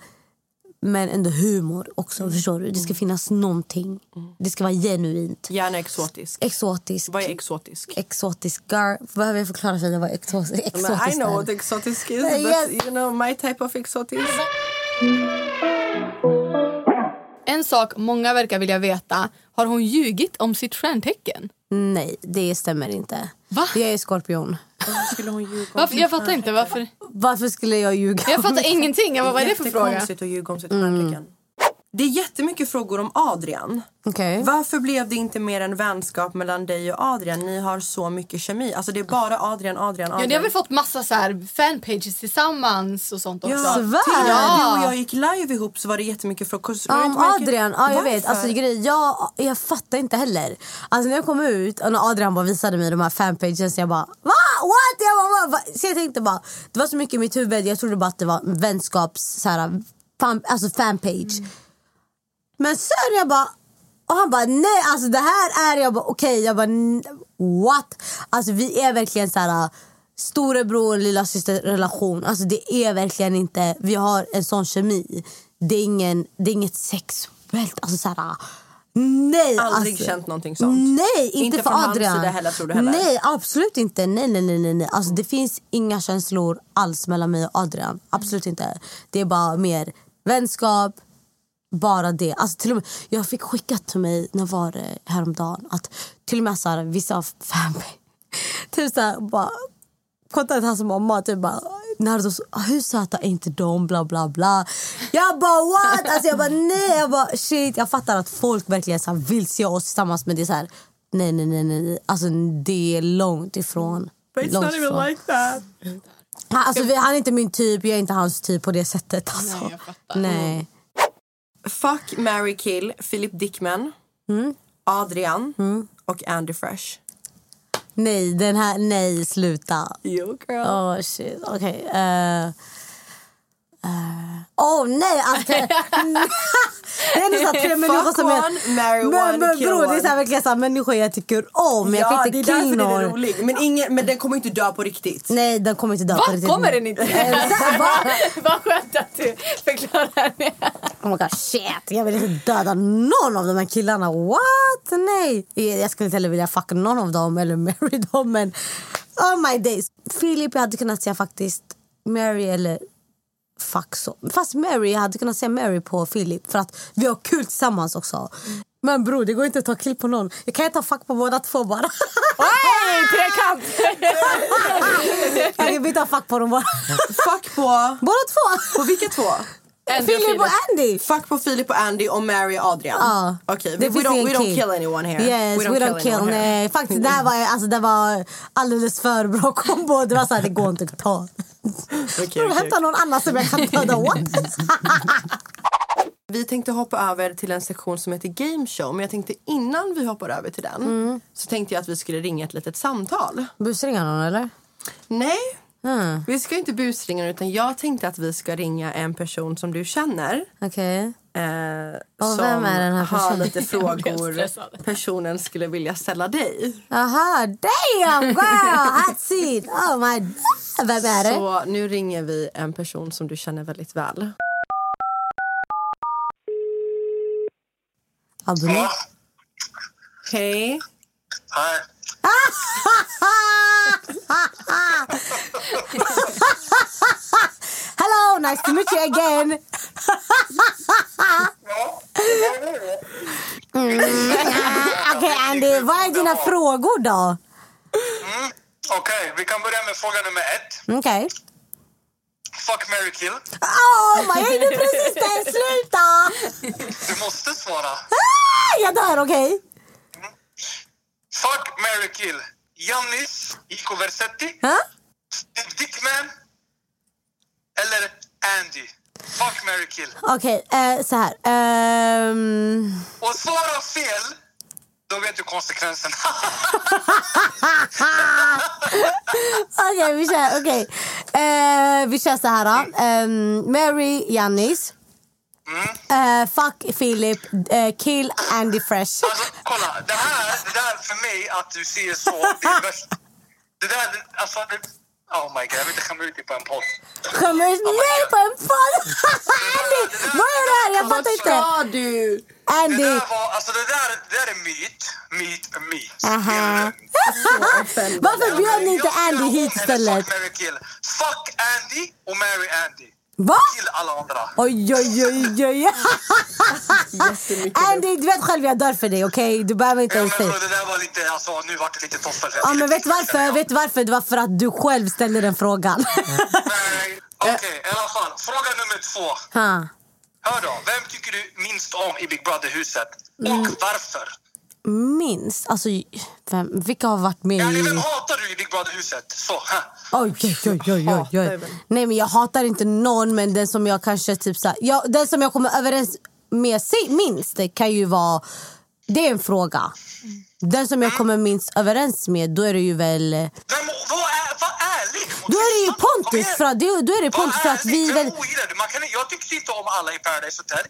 B: men ändå humor också.
C: Mm.
B: Förstår du? Det ska finnas någonting. Det ska vara genuint.
C: Gärna exotisk.
B: Exotisk.
C: Vad är exotisk?
B: Exotisk. Girl. Behöver jag förklara för dig vad exotisk, exotisk
C: Men I know
B: är?
C: what exotisk is,
B: Yes.
C: but you know my type of exotisk.
D: En sak många verkar vilja veta. Har hon ljugit om sitt stjärntecken?
B: Nej, det stämmer inte. Va? Jag är skorpion.
C: Varför skulle hon ljuga
D: Varför? Jag fattar inte. Varför?
B: Varför skulle jag ljuga?
D: Jag fattar ingenting. Jag bara, vad är det för fråga?
C: Jättekonstigt att ljuga om sitt stjärntecken. Det är jättemycket frågor om Adrian.
B: Okej.
C: Varför blev det inte mer en vänskap mellan dig och Adrian? Ni har så mycket kemi. Alltså det är bara Adrian, Adrian,
D: Ja,
C: Adrian.
D: ni har väl fått massa så här fanpages tillsammans och sånt också?
C: Ja, till och med du och jag gick live ihop så var det jättemycket frågor.
B: Ja, om Adrian, ja, jag vet. Alltså, grej, jag, jag fattar inte heller. Alltså, när jag kom ut och när Adrian bara visade mig de här fanpages, jag bara va? What? Jag bara, va? Så jag tänkte bara, det var så mycket i mitt huvud, jag trodde bara att det var en vänskaps, så här, fan, alltså fanpage. Men sen jag bara, och han bara nej alltså det här är, jag bara okej, jag bara "N- what? Alltså vi är verkligen så här storebror lilla syster relation. Alltså det är verkligen inte, vi har en sån kemi. Det är, ingen, det är inget sexuellt, alltså så här, nej.
C: Aldrig
B: alltså,
C: känt någonting sånt?
B: Nej, inte,
C: Inte
B: för
C: från hans
B: Adrian.
C: sida heller, tror du heller?
B: Nej, absolut inte. Nej, nej, nej, nej. Alltså, det finns inga känslor alls mellan mig och Adrian. Absolut inte. Det är bara mer vänskap, bara det. Alltså, till och med, jag fick skickat till mig när var det häromdagen att till och med så här, vissa av fanpage typ så här, bara kontaktade hans mamma typ bara Nardo, hur söta är inte de? Bla bla bla. Jag bara what? Alltså jag bara nej. Jag bara shit. Jag fattar att folk verkligen så här vill se oss tillsammans men det är så här nej nej nej nej. Alltså det är långt ifrån.
C: But it's
B: långt
C: not even
B: ifrån.
C: like that.
B: Han, alltså, vi, han är inte min typ, jag är inte hans typ på det sättet. Alltså.
D: Nej, jag fattar.
B: Nej.
C: Fuck, marry, kill. Philip Dickman,
B: Mm.
C: Adrian och Andy Fresh.
B: Nej, den här, nej sluta.
C: Jo girl.
B: Oh shit, okej. Okay. Oh nej, alltså. det är ändå så tre människor
C: Fuck
B: som är...
C: marry
B: men, men bror, det är så här, verkligen så här, människor jag tycker om. Jag
C: ja,
B: kan
C: det är
B: inte
C: därför den är rolig. Men, ingen, men den kommer inte dö på riktigt.
B: Nej, den kommer inte dö
D: Va?
B: på riktigt.
D: Kommer den inte?
B: Eh, va?
D: Vad skönt att du förklarar det.
B: Oh my god, shit. Jag vill inte döda någon av de här killarna. What? Nej. Jag skulle inte heller vilja fucka någon av dem eller marry dem. Men oh my days. Filip, jag hade kunnat säga faktiskt Mary eller fuck så. Fast Mary, jag hade kunnat säga Mary på Filip för att vi har kul tillsammans också. Men bror, det går inte att ta kill på någon. Jag kan inte ta fuck på båda två bara.
D: Hey, trekant!
B: jag kan inte ta fuck på dem bara.
C: Fuck på...
B: Båda två!
C: På vilka två?
D: Andy och
B: Filip och Andy.
C: Fuck på Filip och Andy och Mary och Adrian.
B: Ja.
C: Okej,
B: Det
C: we, we, don't, we don't
B: kill.
C: kill anyone here.
B: Yes, we don't, kill.
C: anyone here.
B: Nej, faktiskt, det, här var, alltså, det var alldeles för bra kombo. Det var så här, det går inte att ta. Okay,
C: okej.
B: Hämta någon annan som jag kan döda åt.
C: Vi tänkte hoppa över till en sektion som heter Game Show. Men jag tänkte innan vi hoppar över till den
B: Mm.
C: så tänkte jag att vi skulle ringa ett litet samtal.
B: Busringa någon eller?
C: Nej,
B: Mm.
C: vi ska inte busringa utan jag tänkte att vi ska ringa en person som du känner.
B: Okej.
C: Eh,
B: Och
C: som
B: vem är den här
C: har
B: personen?
C: lite
D: Jag blev
C: frågor personen skulle vilja ställa dig.
B: Aha, damn girl! Hot seat! Oh my... Vem är det?
C: Så nu ringer vi en person som du känner väldigt väl.
B: Abdullah?
C: Hej.
M: Hej.
B: nice to meet you again. Mm. Okej Andy, vad är dina frågor då?
M: Mm. Okej, vi kan börja med fråga nummer ett.
B: Okej.
M: Fuck, marry, kill.
B: Oh my, jag är precis där. Sluta!
M: Du måste svara.
B: Ah, jag dör, okej?
M: Fuck, marry, kill. Giannis, Ico Versetti,
B: Huh?
M: Steve Dickman eller Andy. Fuck, marry, kill.
B: Okej, eh, så här. Ehm,
M: Och svara fel, då vet du konsekvensen.
B: Okej, vi kör. Okej. Eh, vi kör så här. då. Ehm, Mary Jannis. Eh, fuck Philip. kill Andy Fresh.
M: Alltså, kolla, det här, det där för mig att du säger så, det är värst. Det där, alltså, det, oh my god, jag vill inte skämma ut dig på en podd.
B: Kommer ut mig på en podd! Andy, vad är det här? Jag fattar inte.
C: du?
M: Det
B: Andy.
M: där, var, alltså, det där, det där är myt, myt, myt.
B: Aha. Varför bjöd ni inte Andy hit istället?
M: Fuck Andy och marry Andy.
B: Va?
M: Kill alla andra.
B: Oj, oj, oj, oj. Andy, du vet själv jag dör för dig, okej? Du behöver inte ens säga.
M: det där var lite, alltså, nu vart det lite toffel.
B: Ja, men vet du varför? Vet varför? Det var för att du själv ställde den frågan.
M: Nej, Okej, i alla fall. Fråga nummer två.
B: ha.
M: Hör då, vem tycker du minst om i Big Brother-huset? Och
B: Mm.
M: varför?
B: Minst? Alltså, vem, vilka har varit med
M: Ja,
B: i...
M: vem hatar du i Big Brother-huset? Så.
B: Oj, oj, oj, oj, oj, oj. Nej, men jag hatar inte någon, men den som jag kanske typ så här, ja, Den som jag kommer överens med sig minst det kan ju vara... Det är en fråga. Den som jag kommer minst överens med, då är det ju väl...
M: Vem, vad är, var ärlig mot
B: Då är det ju Pontus, för att, då är det Pontus för att vi väl...
M: Man kan, jag tycker inte om alla i Paradise Hotel.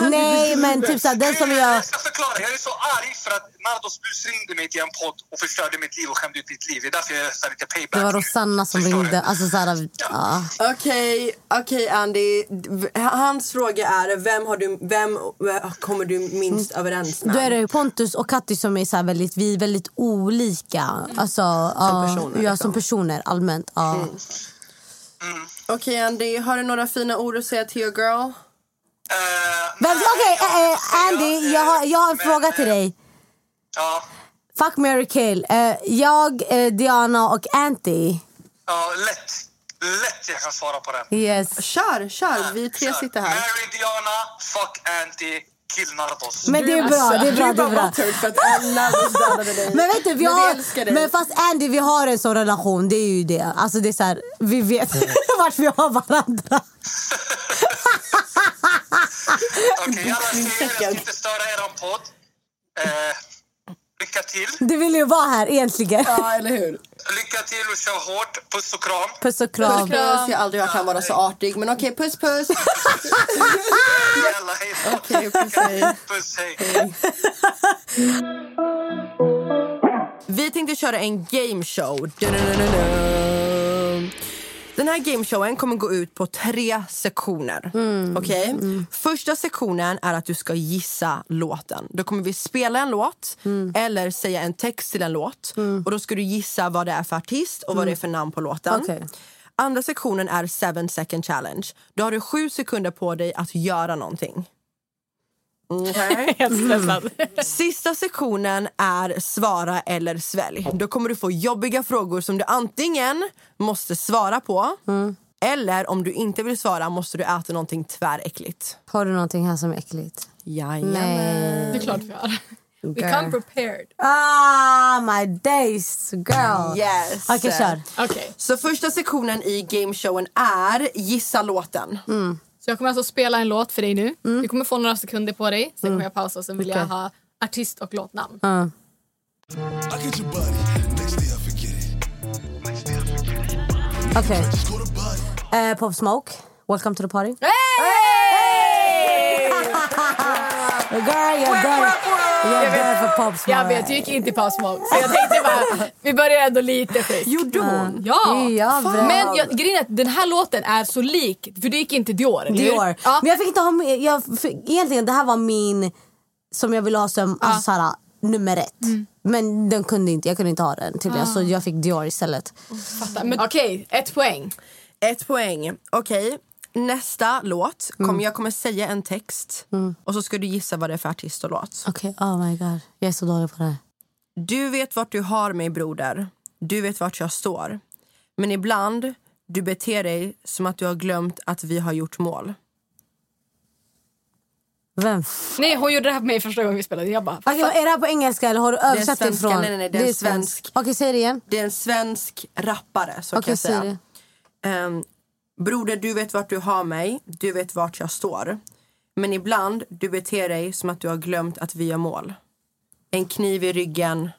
B: Nej, men typ så här, den som jag...
M: Jag ska förklara. Jag är så arg för att Nardos bus ringde mig till en podd och förstörde mitt liv och skämde ut mitt liv. Det är därför jag är lite payback.
B: Det var Rosanna som ringde. Alltså så här, ja.
C: Okej, okej Andy. Hans fråga är vem, har du, vem eh, kommer du minst överens med?
B: Då är det Pontus och Katti som är så här väldigt, vi är väldigt olika. Alltså, som
C: personer,
B: Ja,
C: liksom.
B: som personer allmänt. Ja.
C: Okej Andy, har du några fina ord att säga till your girl?
B: Men okej, eh, eh, Andy, jag har, jag har en fråga till dig.
M: Ja,
B: Fuck, marry, kill. Eh, jag, eh, Diana och Anty.
M: ja, lätt. Lätt jag kan svara på den.
B: Yes.
C: Kör, kör. Vi tre sitter här.
M: Mary Diana, fuck Anty, kill Nardos.
B: Men det är bra, det är bra. Det är bra.
C: för att Nardos dödade dig.
B: Men vet du, vi
C: Men vi
B: har,
C: älskar dig.
B: men fast Andy, vi har en sån relation. Det är ju det. Alltså det är så här, vi vet vart vi har varandra.
M: Okej, alla tjejer, jag ska inte störa er podd. Eh, lycka till.
B: Du vill ju vara här egentligen.
C: Ja, eller hur?
M: Lycka till och kör hårt. Puss och kram.
B: Puss och
C: Puss,
B: kram.
C: puss. Jag har aldrig hört han vara så artig. Men okej, puss puss.
M: Jävla hej då.
C: Okej, puss hej.
M: Puss, hej.
C: Vi tänkte köra en gameshow. Du-du-du-du-du. Den här gameshowen kommer gå ut på tre sektioner. Okej? Första sektionen är att du ska gissa låten. Då kommer vi spela en låt eller säga en text till en låt. Och Då ska du gissa vad det är för artist och vad det är för namn på låten.
B: Okej.
C: Andra sektionen är seven second challenge. Då har du sju sekunder på dig att göra någonting. Okej? Sista sektionen är svara eller svälj. Då kommer du få jobbiga frågor som du antingen måste svara på eller om du inte vill svara måste du äta någonting tväräckligt.
B: Har du någonting här som är äckligt?
C: Jajamän.
D: Det är klart vi har. We
B: Girl.
D: come prepared.
B: Ah, my days, girl.
C: Yes.
B: Okej, kör.
D: Okej,
C: Så första sektionen i gameshowen är gissa låten.
D: Så jag kommer alltså spela en låt för dig nu. Du kommer få några sekunder på dig. Sen kommer jag pausa och sen vill jag ha artist och låtnamn.
B: Uh. Okej. Eh, Pop Smoke, welcome to the party.
D: Hey!
B: Girl, you're done. You're
D: Jag vet.
B: done för Pop Smoke.
D: Jag vet, du gick inte i Pop Smoke. Så jag tänkte bara, vi börjar ändå lite friskt.
C: Gjorde hon?
D: Ja.
B: Ja.
D: Men jag, grejen är att den här låten är så lik, för du gick inte Dior?
B: Dior.
D: Ja.
B: Men jag fick inte ha med, jag, fick, egentligen det här var min som jag ville ha som alltså, såhär, nummer ett.
D: Mm.
B: Men den kunde inte, jag kunde inte ha den tydligen
D: Ah.
B: så jag fick Dior istället.
D: Fattar. Men Okej, ett poäng.
C: Ett poäng. Okej, nästa låt. Kom,
B: Mm.
C: Jag kommer säga en text och så ska du gissa vad det är för artist och låt.
B: Okej, oh my god. Jag är så dålig på det här.
C: Du vet vart du har mig broder. Du vet vart jag står. Men ibland du beter dig som att du har glömt att vi har gjort mål.
B: Vem?
D: Nej, hon gjorde det här på mig första gången vi spelade. Jag bara,
B: Okej, är det här på engelska eller har du
C: Det är
B: översatt det ifrån?
C: Nej, nej, nej, det är svensk.
B: Okej, säg det igen.
C: Det är en svensk rappare, så kan
B: Okej,
C: jag
B: säg
C: säga. Ehm, broder, du vet vart du har mig. Du vet vart jag står. Men ibland du beter dig som att du har glömt att vi har mål. En kniv i ryggen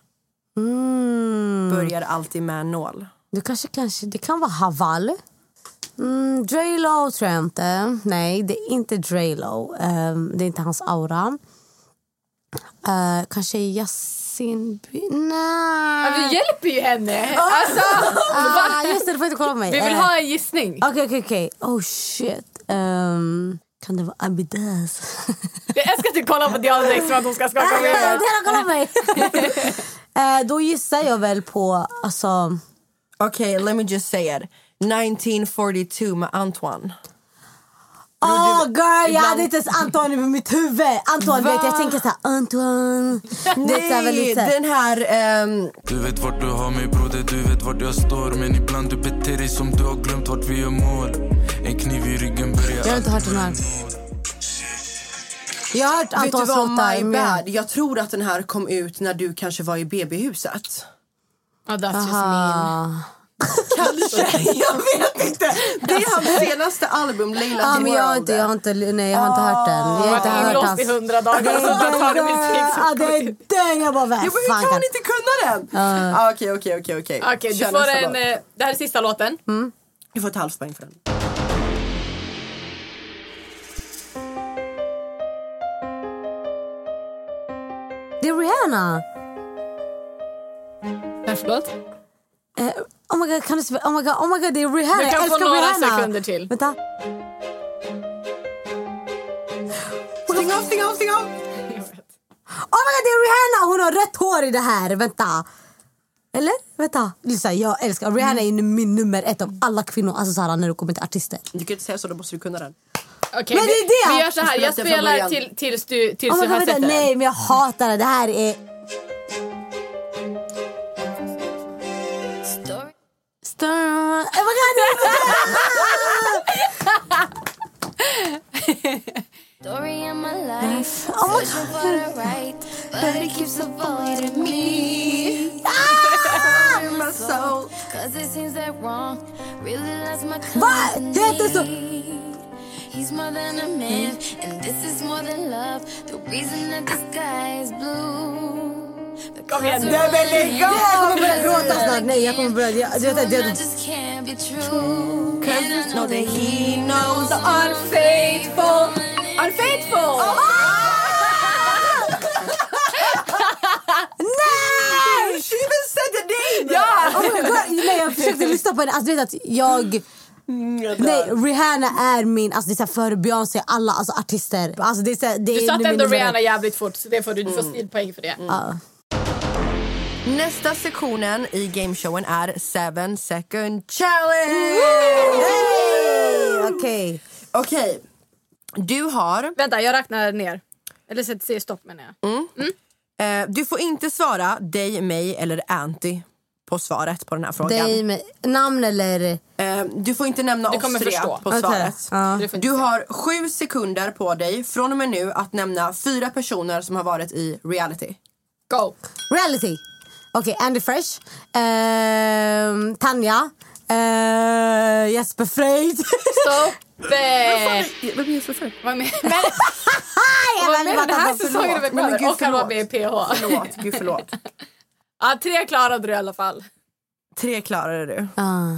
B: Mm.
C: börjar alltid med en nål.
B: Du kanske, kanske, det kan vara Haval. Mm, Drelo tror jag inte. Nej, det är inte Drelo. Um, det är inte hans aura. Uh, kanske Yasin... By-
D: ja,
B: Nej.
D: vi hjälper ju henne. Alltså,
B: Ah, just det, du får inte kolla på mig.
D: vi vill
B: Eh,
D: ha en gissning.
B: Okej, okej, okej. Oh shit. Um, kan det vara Abidaz?
D: Jag älskar att du kollar på Diana direkt som att hon ska skaka på
B: Det
D: huvudet.
B: kolla på mig. Eh, då gissar jag väl på... Alltså,
C: Okej, let me just say it. 1942 med Antoine.
B: Oh girl, jag hade inte ens Antoine på mitt huvud. Antoine,
C: Va?
B: vet, jag tänker såhär, Antoine. Det är så här väl
C: Nej,
B: lite...
C: den här... ehm,
N: Du vet vart du har mig broder, du vet vart jag står Men ibland du beter dig som du har glömt vart vi gör mål En kniv i ryggen börjar
B: Jag har inte hört den här. Jag har hört
C: vet du
B: Antons
C: vad,
B: låtar.
C: my bad. Jag tror att den här kom ut när du kanske var i BB-huset.
D: Ja, that's just
B: Aha.
D: mean.
C: Kanske, jag vet inte. Det är hans senaste album, Leila
B: Ja, men jag har inte, jag har inte, nej, jag har inte hört den. Jag har
D: Jag
B: inte
D: har varit
B: hört
D: inlåst
B: hans...
D: i hundra dagar du musik.
B: Ja, det är den jag bara, vem
C: Jo, men hur
B: fan
C: kan hon inte kunna den? Ah, Okej, okej, okej. okej.
D: Du får en...
C: låt.
D: eh, Det här är sista låten.
C: Du får ett halvt poäng för den.
B: Det är Rihanna.
D: Nej, förlåt.
B: Eh, oh my god, kan du spela? Oh my god, oh my god, det är Rihanna.
D: Du kan
B: jag
D: få några
B: Rihanna.
D: sekunder till.
B: Vänta.
C: Stäng av, stäng av, stäng av!
B: Oh my god, det är Rihanna! Hon har rött hår i det här. Vänta. Eller? Vänta. Lyssna, jag älskar Rihanna är min nummer ett av alla kvinnor. Alltså såhär, när det kommer till artister.
C: Du kan inte säga så, då måste du kunna den.
D: Okej,
B: Men det är det!
D: vi, vi gör så här. Jag
C: Spelar
D: till, tills du, tills
B: Oh
D: du har sett den.
B: nej, men jag hatar det. Det här är... my god!
O: Story in my life,
B: Oh my
O: for the right, but it keeps avoiding me.
B: Ah!
O: In my soul, cause it seems that wrong really loves my
B: Va? Det heter så...
O: company. He's more than a man, and this is more than love. The reason that the sky is blue.
D: Kom igen.
B: Jag kommer börja gråta snart. Nej, jag kommer börja... Jag, jag,
O: I
B: jag.
C: Cause that he knows
D: Unfaithful!
B: Nej!
C: She even said the name!
D: Ja!
B: Oh my god, nej, jag försökte lyssna på henne. Alltså, du vet att jag... Nej, Rihanna är min... Alltså, det är så här före Beyoncé, alla alltså, artister. Alltså, det är så här, det
D: Du satte ändå Rihanna jävligt fort så det får du, du får stilpoäng för det.
B: Ja.
C: Nästa sektionen i gameshowen är 7 second challenge!
B: Okej.
C: Okej, du har...
D: Vänta, jag räknar ner. Eller säg- säger stopp menar jag.
C: Eh, du får inte svara dig, mig eller Anty på svaret på den här frågan.
B: Dig med namn eller...
C: Eh, du får inte nämna
D: Du
C: oss tre
D: förstå.
C: på
B: Okej.
C: svaret.
B: Ja.
D: Du
C: Du har sju sekunder på dig från och med nu att nämna fyra personer som har varit i reality.
D: Go!
B: Reality. Okej, Andy Fresh. ehm, Tanja. Uh, Jesper Fröjd.
D: Stopp!
C: Vem är Jesper Fröjd?
D: Vad med? Men,
B: Jag
D: vad menar du? Den här säsongen är
C: gud,
D: Och han var med i PH.
C: Förlåt, gud förlåt.
D: Ja, tre klarade du i alla fall.
C: Tre klarade du.
B: Ah.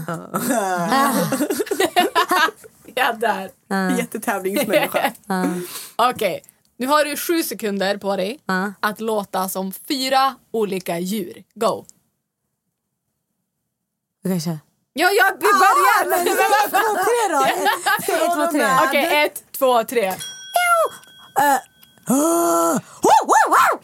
D: Ja, där.
C: Jättetävlingsmänniska.
D: Okej. Nu har du sju sekunder på dig att låta som fyra olika djur. Go!
B: Okej, kör.
D: Ja, ja, vi börjar!
B: men- ett, två, tre då. Ett, ett, två, tre.
D: Okej, ett, två, tre.
B: Eh, oh, wow, wow.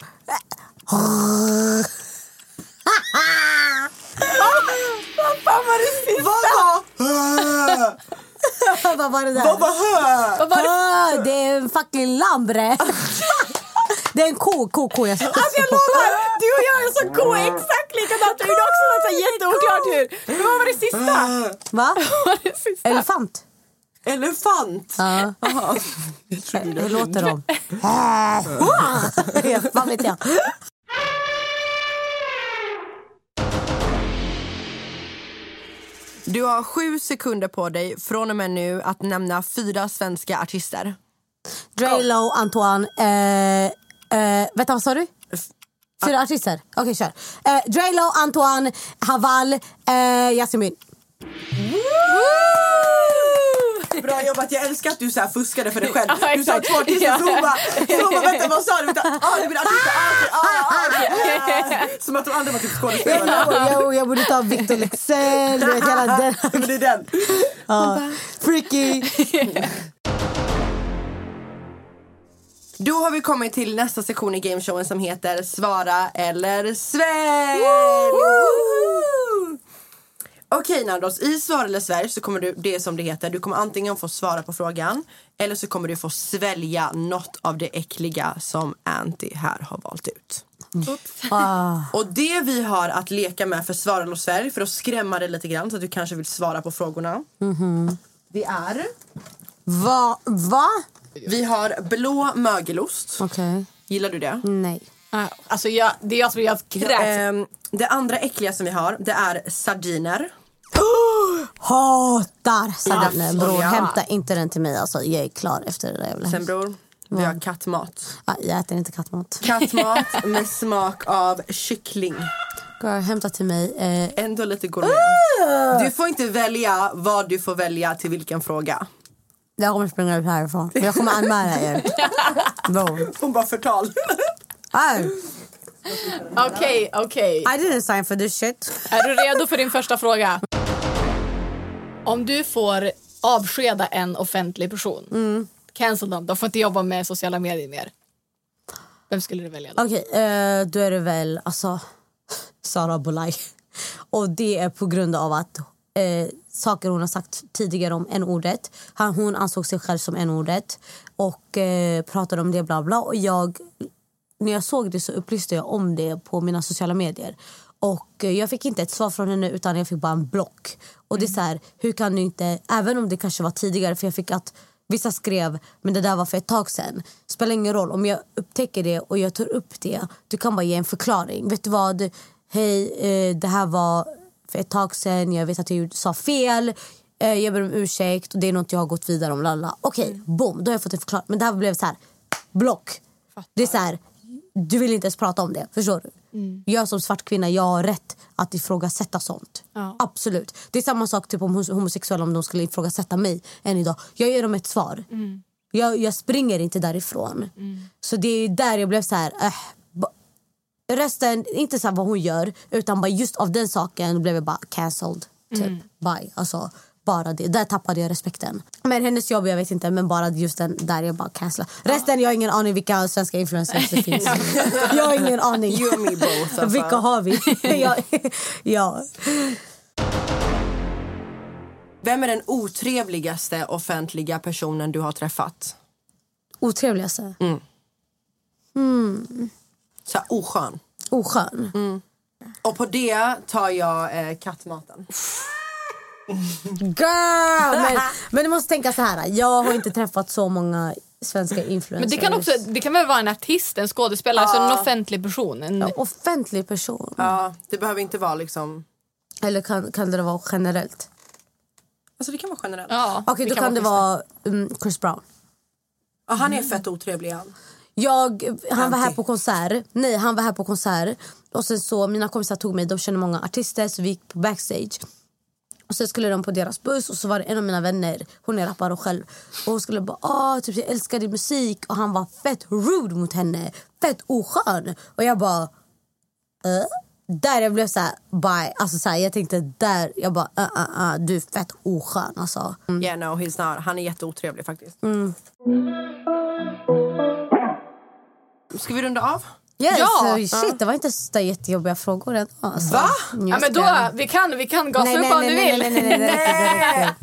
C: Vad fan var det sista?
B: Vad var det där?
C: Vad var hö?
D: Vad var det?
B: Hö, det är en fucking lammbre. det är en ko, ko, ko. Jag
D: Alltså jag lovar, du och jag är så ko exakt likadant. Du gjorde också något jätteoklart djur. Men vad var det sista?
B: Va?
D: Vad var det sista?
B: Elefant.
C: Elefant?
B: Ja. Hur låter de? Vad vet jag?
C: Du har sju sekunder på dig från och med nu att nämna fyra svenska artister.
B: Drelo, Antoine... Eh, eh, vänta, vad sa du? Fyra artister? Okej, kör. Eh, Drelo, Antoine, Haval, eh, Yasemin.
C: Bra jobbat, jag älskar att du så här fuskade för dig själv.
D: Ja,
C: Du sa två artister, så hon bara, så hon bara vänta vad sa du? Vänta, ah, det blir artister, ah, ah, ah. Som att de andra var typ skådespelare.
B: Jag, jag, jag borde ta Victor Leksell, du vet hela den.
C: Men det är den.
B: Ja. Freaky.
C: Då har vi kommit till nästa sektion i gameshowen som heter Svara eller svälj! Okej Nandos, i Svara eller svälj så kommer du, det som det heter, du kommer antingen få svara på frågan eller så kommer du få svälja något av det äckliga som Anty här har valt ut.
B: Ah.
C: Och det vi har att leka med för svara eller svälj, för att skrämma dig lite grann så att du kanske vill svara på frågorna.
B: Mhm.
C: Det är...
B: Va? Va?
C: Vi har blå mögelost.
B: Okej.
C: Gillar du det?
B: Nej.
D: Alltså jag, det är jag som jag kräks.
C: Ehm, det andra äckliga som vi har, det är sardiner.
B: Hatar sardiner
C: Ja,
B: bror.
C: ja.
B: Hämta inte den till mig. Alltså, jag är klar efter det där jävla
C: Sen bror, vi har kattmat.
B: Ah, jag äter inte kattmat.
C: Kattmat med smak av kyckling.
B: Girl, hämta till mig. Eh,
C: Ändå lite gourmet. Du får inte välja vad du får välja till vilken fråga.
B: jag kommer springa ut härifrån. Jag kommer anmäla er.
C: Hon bara förtal.
D: Okej, okej.
B: I didn't sign for this shit.
D: Är du redo för din första fråga? Om du får avskeda en offentlig person,
B: Mm.
D: cancel dem, de får inte jobba med sociala medier mer. Vem skulle du välja? Då?
B: Okej, eh, då är det väl alltså Sara Bolaj. Och det är på grund av att eh, saker hon har sagt tidigare om n-ordet. Hon ansåg sig själv som n-ordet och eh, pratade om det bla bla. Och jag, när jag såg det så upplyste jag om det på mina sociala medier. Och eh, jag fick inte ett svar från henne utan jag fick bara en block. Och det är så här, hur kan du inte, även om det kanske var tidigare för jag fick att Vissa skrev men det där var för ett tag sen. Spelar ingen roll om jag upptäcker det och jag tar upp det. Du kan bara ge en förklaring. Vet du vad? Hej, eh, det här var för ett tag sen. Jag vet att jag sa fel. Eh, jag ber om ursäkt och det är något jag har gått vidare om. Lalla. Okej, boom. Då har jag fått en förklaring. Men det här blev så här, block. Det är så här, du vill inte ens prata om det. Förstår du? Jag som svart kvinna jag har rätt att ifrågasätta sånt.
D: Ja.
B: Absolut. Det är samma sak typ om homosexuella om de skulle ifrågasätta mig än idag. Jag ger dem ett svar. Jag, jag springer inte därifrån. Så det är där jag blev så här... Äh, resten, inte så vad hon gör utan bara just av den saken blev jag bara cancelled. Typ.
D: Mm.
B: Bye. Alltså, bara det. Där tappade jag respekten. Men hennes jobb, jag vet inte. Men bara just den där jag bara cancellade. Resten, jag har ingen aning vilka svenska influencers det finns. jag har ingen aning.
C: You and me both, alltså.
B: Vilka har vi? ja. ja.
C: Vem är den otrevligaste offentliga personen du har träffat?
B: Otrevligaste?
C: Mm.
B: Mm.
C: Så här, oskön.
B: Oskön?
C: Mm. Och på det tar jag eh, kattmaten.
B: Girl! Men, men du måste tänka så här. Jag har inte träffat så många svenska influencers.
D: Men det kan, också, det kan väl vara en artist, en skådespelare, alltså en
C: Ja.
D: offentlig person. En,
B: Ja, offentlig person.
C: Ja, det behöver inte vara liksom...
B: Eller kan, kan det vara generellt?
C: Alltså det kan vara generellt.
D: Ja,
B: Okej, då kan det vara um, Chris Brown.
C: Ja, han är fett otrevlig han.
B: Jag, han var här på konsert. Nej, han var här på konsert. Och sen så, mina kompisar tog mig, de känner många artister så vi gick på backstage. Och sen skulle de på deras buss och så var det en av mina vänner, hon är rappare själv. Och hon skulle bara Åh, typ, jag älskar din musik. Och han var fett rude mot henne. Fett oskön. Och jag bara äh? Där jag blev så här, bye. Alltså så här, jag tänkte där, jag bara uh, uh, uh, du är fett oskön alltså.
C: Yeah, no, he's not. Han är jätteotrevlig faktiskt.
B: Mm.
C: Ska vi runda av?
B: Yes,
D: Ja.
B: shit, det var inte så jättejobbiga frågor ändå. Alltså.
C: Va?
D: Ja, men då, vi kan, vi kan gasa
B: Nej,
D: upp
B: nej,
D: om
B: nej,
D: du vill.
B: nej, nej, nej,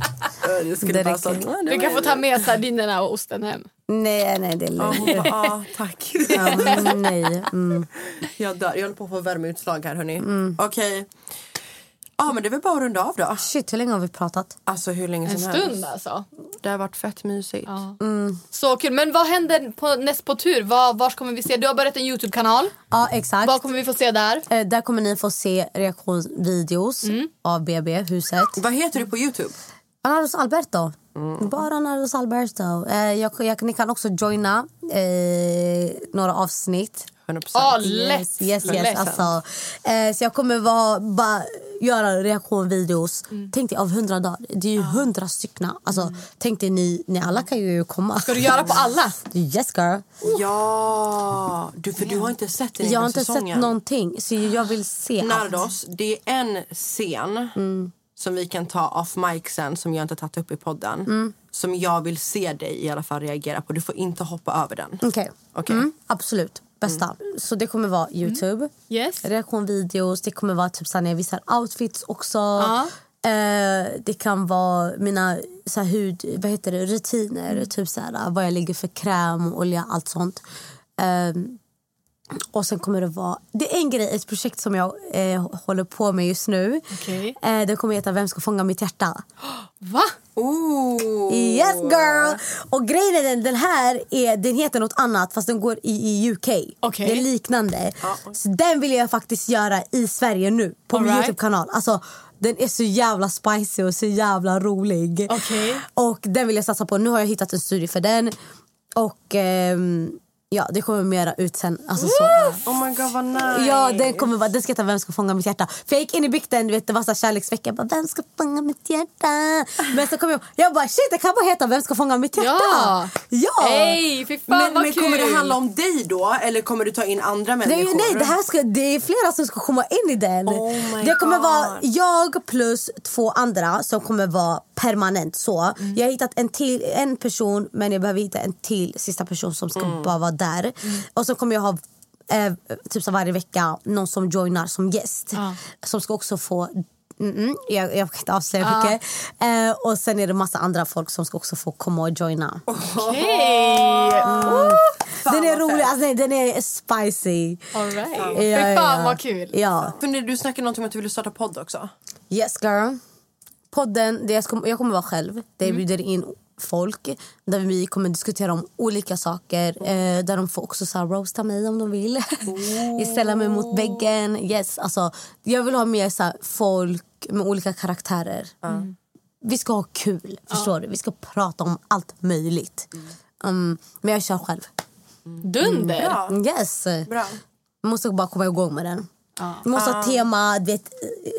B: det räcker.
C: Skulle bara så-
D: Du kan få ta med sardinerna och osten hem.
B: Nej, nej, det är
C: Ja,
B: lugnt.
C: bara, ah, tack.
B: Ja, nej. Mm.
C: Jag dör. Jag håller på att få värmeutslag här hörni. Okej. Ja men det är väl bara att runda av då.
B: Shit, hur länge har vi pratat?
C: Alltså hur länge
D: En
C: som
D: stund
C: helst.
D: alltså.
C: Det har varit fett mysigt.
D: Ja.
B: Mm.
D: Så kul. Men vad händer på, näst på tur? Var, var kommer vi se? Du har börjat en Youtube-kanal.
B: Ja, exakt.
D: Vad kommer vi få se där?
B: Eh, där kommer ni få se reaktionsvideos av BB, huset.
C: Vad heter du på Youtube?
B: Anados Alberto. Bara Anados Alberto. Eh, jag, jag, ni kan också joina eh, några avsnitt.
C: 100%.
D: Ja,
B: Yes, yes, yes. Alltså, eh, så jag kommer vara, bara göra reaktionvideos. Tänk dig av hundra dagar. Det är ju hundra stycken. Alltså, Tänk dig ni, ni alla kan ju komma.
D: Ska du göra på alla?
B: Yes girl.
C: Ja, du, för du har inte sett den
B: Jag har inte
C: säsongen.
B: sett någonting. Så jag vill se allt.
C: Nardos, det är en scen
B: Mm.
C: som vi kan ta off mic sen som jag inte tagit upp i podden.
B: Mm.
C: Som jag vill se dig i alla fall reagera på. Du får inte hoppa över den.
B: Okej.
C: Okej.
B: Mm, absolut. Bästa. Så det kommer vara Youtube.
D: Yes.
B: Reaktionvideos. Det kommer vara typ så när jag visar outfits också.
D: Ja.
B: Eh, det kan vara mina så hud, vad heter det, rutiner. Typ så här, vad jag lägger för kräm, olja, allt sånt. Ehm, och sen kommer det vara... Det är en grej, ett projekt som jag eh, håller på med just nu.
D: Okej.
B: Eh, det kommer heta Vem ska fånga mitt hjärta?
D: Va?
C: Ooh.
B: Yes girl! Och grejen är den, den här är, den heter något annat fast den går i, i UK.
D: Okej.
B: Det är liknande. Så den vill jag faktiskt göra i Sverige nu på
D: All
B: min
D: right.
B: Youtube-kanal. Alltså, den är så jävla spicy och så jävla rolig.
D: Okej.
B: Och den vill jag satsa på. Nu har jag hittat en studio för den. Och ehm, ja, det kommer mera ut sen. Alltså, så,
C: Oh my god vad nice.
B: Ja, den kommer vara, den ska heta Vem ska fånga mitt hjärta? För jag gick in i bikten, du vet, det var så här kärleksvecka. Jag bara, Vem ska fånga mitt hjärta? Men så kom jag jag bara, shit det kan bara heta Vem ska fånga mitt hjärta?
D: Ja.
B: ja.
D: Hej, fy fan
C: Men,
D: vad
C: men
D: kul.
C: kommer det handla om dig då? Eller kommer du ta in andra människor?
B: ju- nej, det, här ska, det är flera som ska komma in i den.
C: Oh my
B: det kommer
C: God.
B: vara jag plus två andra som kommer vara permanent. så.
C: Mm.
B: Jag har hittat en, till, en person, men jag behöver hitta en till sista person som ska
C: Mm.
B: bara vara där. Och så kommer jag ha eh, typ så varje vecka någon som joinar som gäst.
D: Ja.
B: Som ska också få... Mm -mm, jag, jag kan inte avslöja
D: Ja.
B: mycket. Eh, och sen är det massa andra folk som ska också få komma och joina.
D: Okej.
B: den är rolig, alltså, nej, den är spicy.
D: All right.
B: Ja,
D: Fy fan
B: ja.
D: vad kul.
B: Ja.
C: För du snackade någonting om att du ville starta podd också.
B: Yes girl. Podden, det jag, ska, jag kommer vara själv. Där
D: Mm.
B: bjuder in folk. Där vi kommer diskutera om olika saker. Eh, där de får också så här, roasta mig om de vill. jag ställer mig mot väggen. Yes, alltså, jag vill ha mer så här, folk med olika karaktärer.
D: Mm.
B: Vi ska ha kul. Förstår du? Vi ska prata om allt möjligt. Um, men jag kör själv.
D: Dunder.
C: Bra.
B: Yes.
C: Bra.
B: Man måste bara komma igång med den. Man måste ha tema, du vet,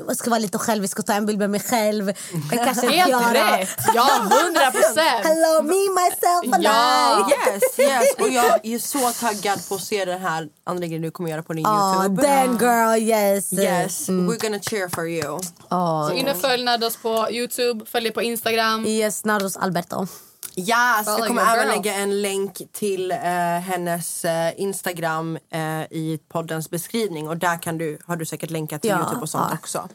B: jag ska vara lite självisk och ta en bild med mig själv. Jag kanske
D: Helt rätt. Ja, hundra procent.
B: Hello me, myself and
D: Ja.
B: I.
C: Yes, yes. Och jag är så taggad på att se den här andra grejen du kommer göra på din
B: Ja,
C: Youtube.
B: den girl, yes.
C: Yes,
B: Mm.
C: we're gonna cheer for you.
B: Ja.
D: Så in och följ Nados på Youtube, följ det på Instagram.
B: Yes, Nardos Alberto.
C: Yes, jag kommer även lägga en länk till eh, hennes eh, Instagram eh, i poddens beskrivning och där kan du, har du säkert länkat till
B: Ja,
C: Youtube och sånt
B: ja.
C: också.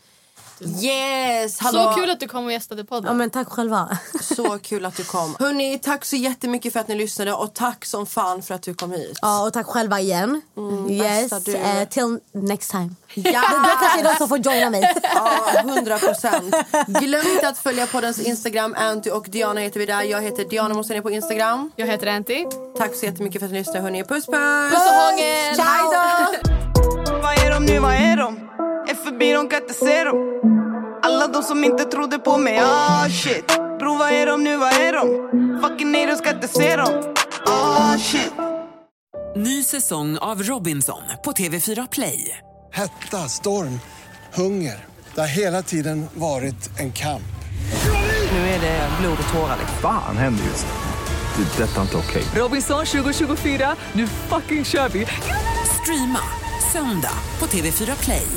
C: Yes! Hallå.
D: Så kul att du kom och gästade podden.
B: Ja, men tack själva.
C: Så kul att du kom. Hörni, tack så jättemycket för att ni lyssnade och tack som fan för att du kom hit.
B: Ja, och tack själva igen. yes,
C: bästa du.
B: eh, till next time.
C: Ja!
B: Det, det kanske är de som får joina mig.
C: Ja, 100 procent. Glöm inte att följa poddens Instagram. Anty och Diana heter vi där. Jag heter Diana Mossén på Instagram.
D: Jag heter Anty.
C: Tack så jättemycket för att ni lyssnade. Hörni. Puss, puss!
D: Puss och hångel!
A: Vad är de nu, vad är de? Är förbi, de kan inte se dem Alla de som inte trodde på mig, ah shit Bro, vad är de nu, vad är de? Fucking nej, de ska inte se dem Ah shit
F: Ny säsong av Robinson på TV4 Play.
G: Hetta, storm, hunger. Det har hela tiden varit en kamp.
C: Nu är det blod och tårar. liksom.
H: Fan händer just nu. Det. är Detta är inte okej.
F: Robinson 2024, nu fucking kör vi! Streama söndag på TV4 Play.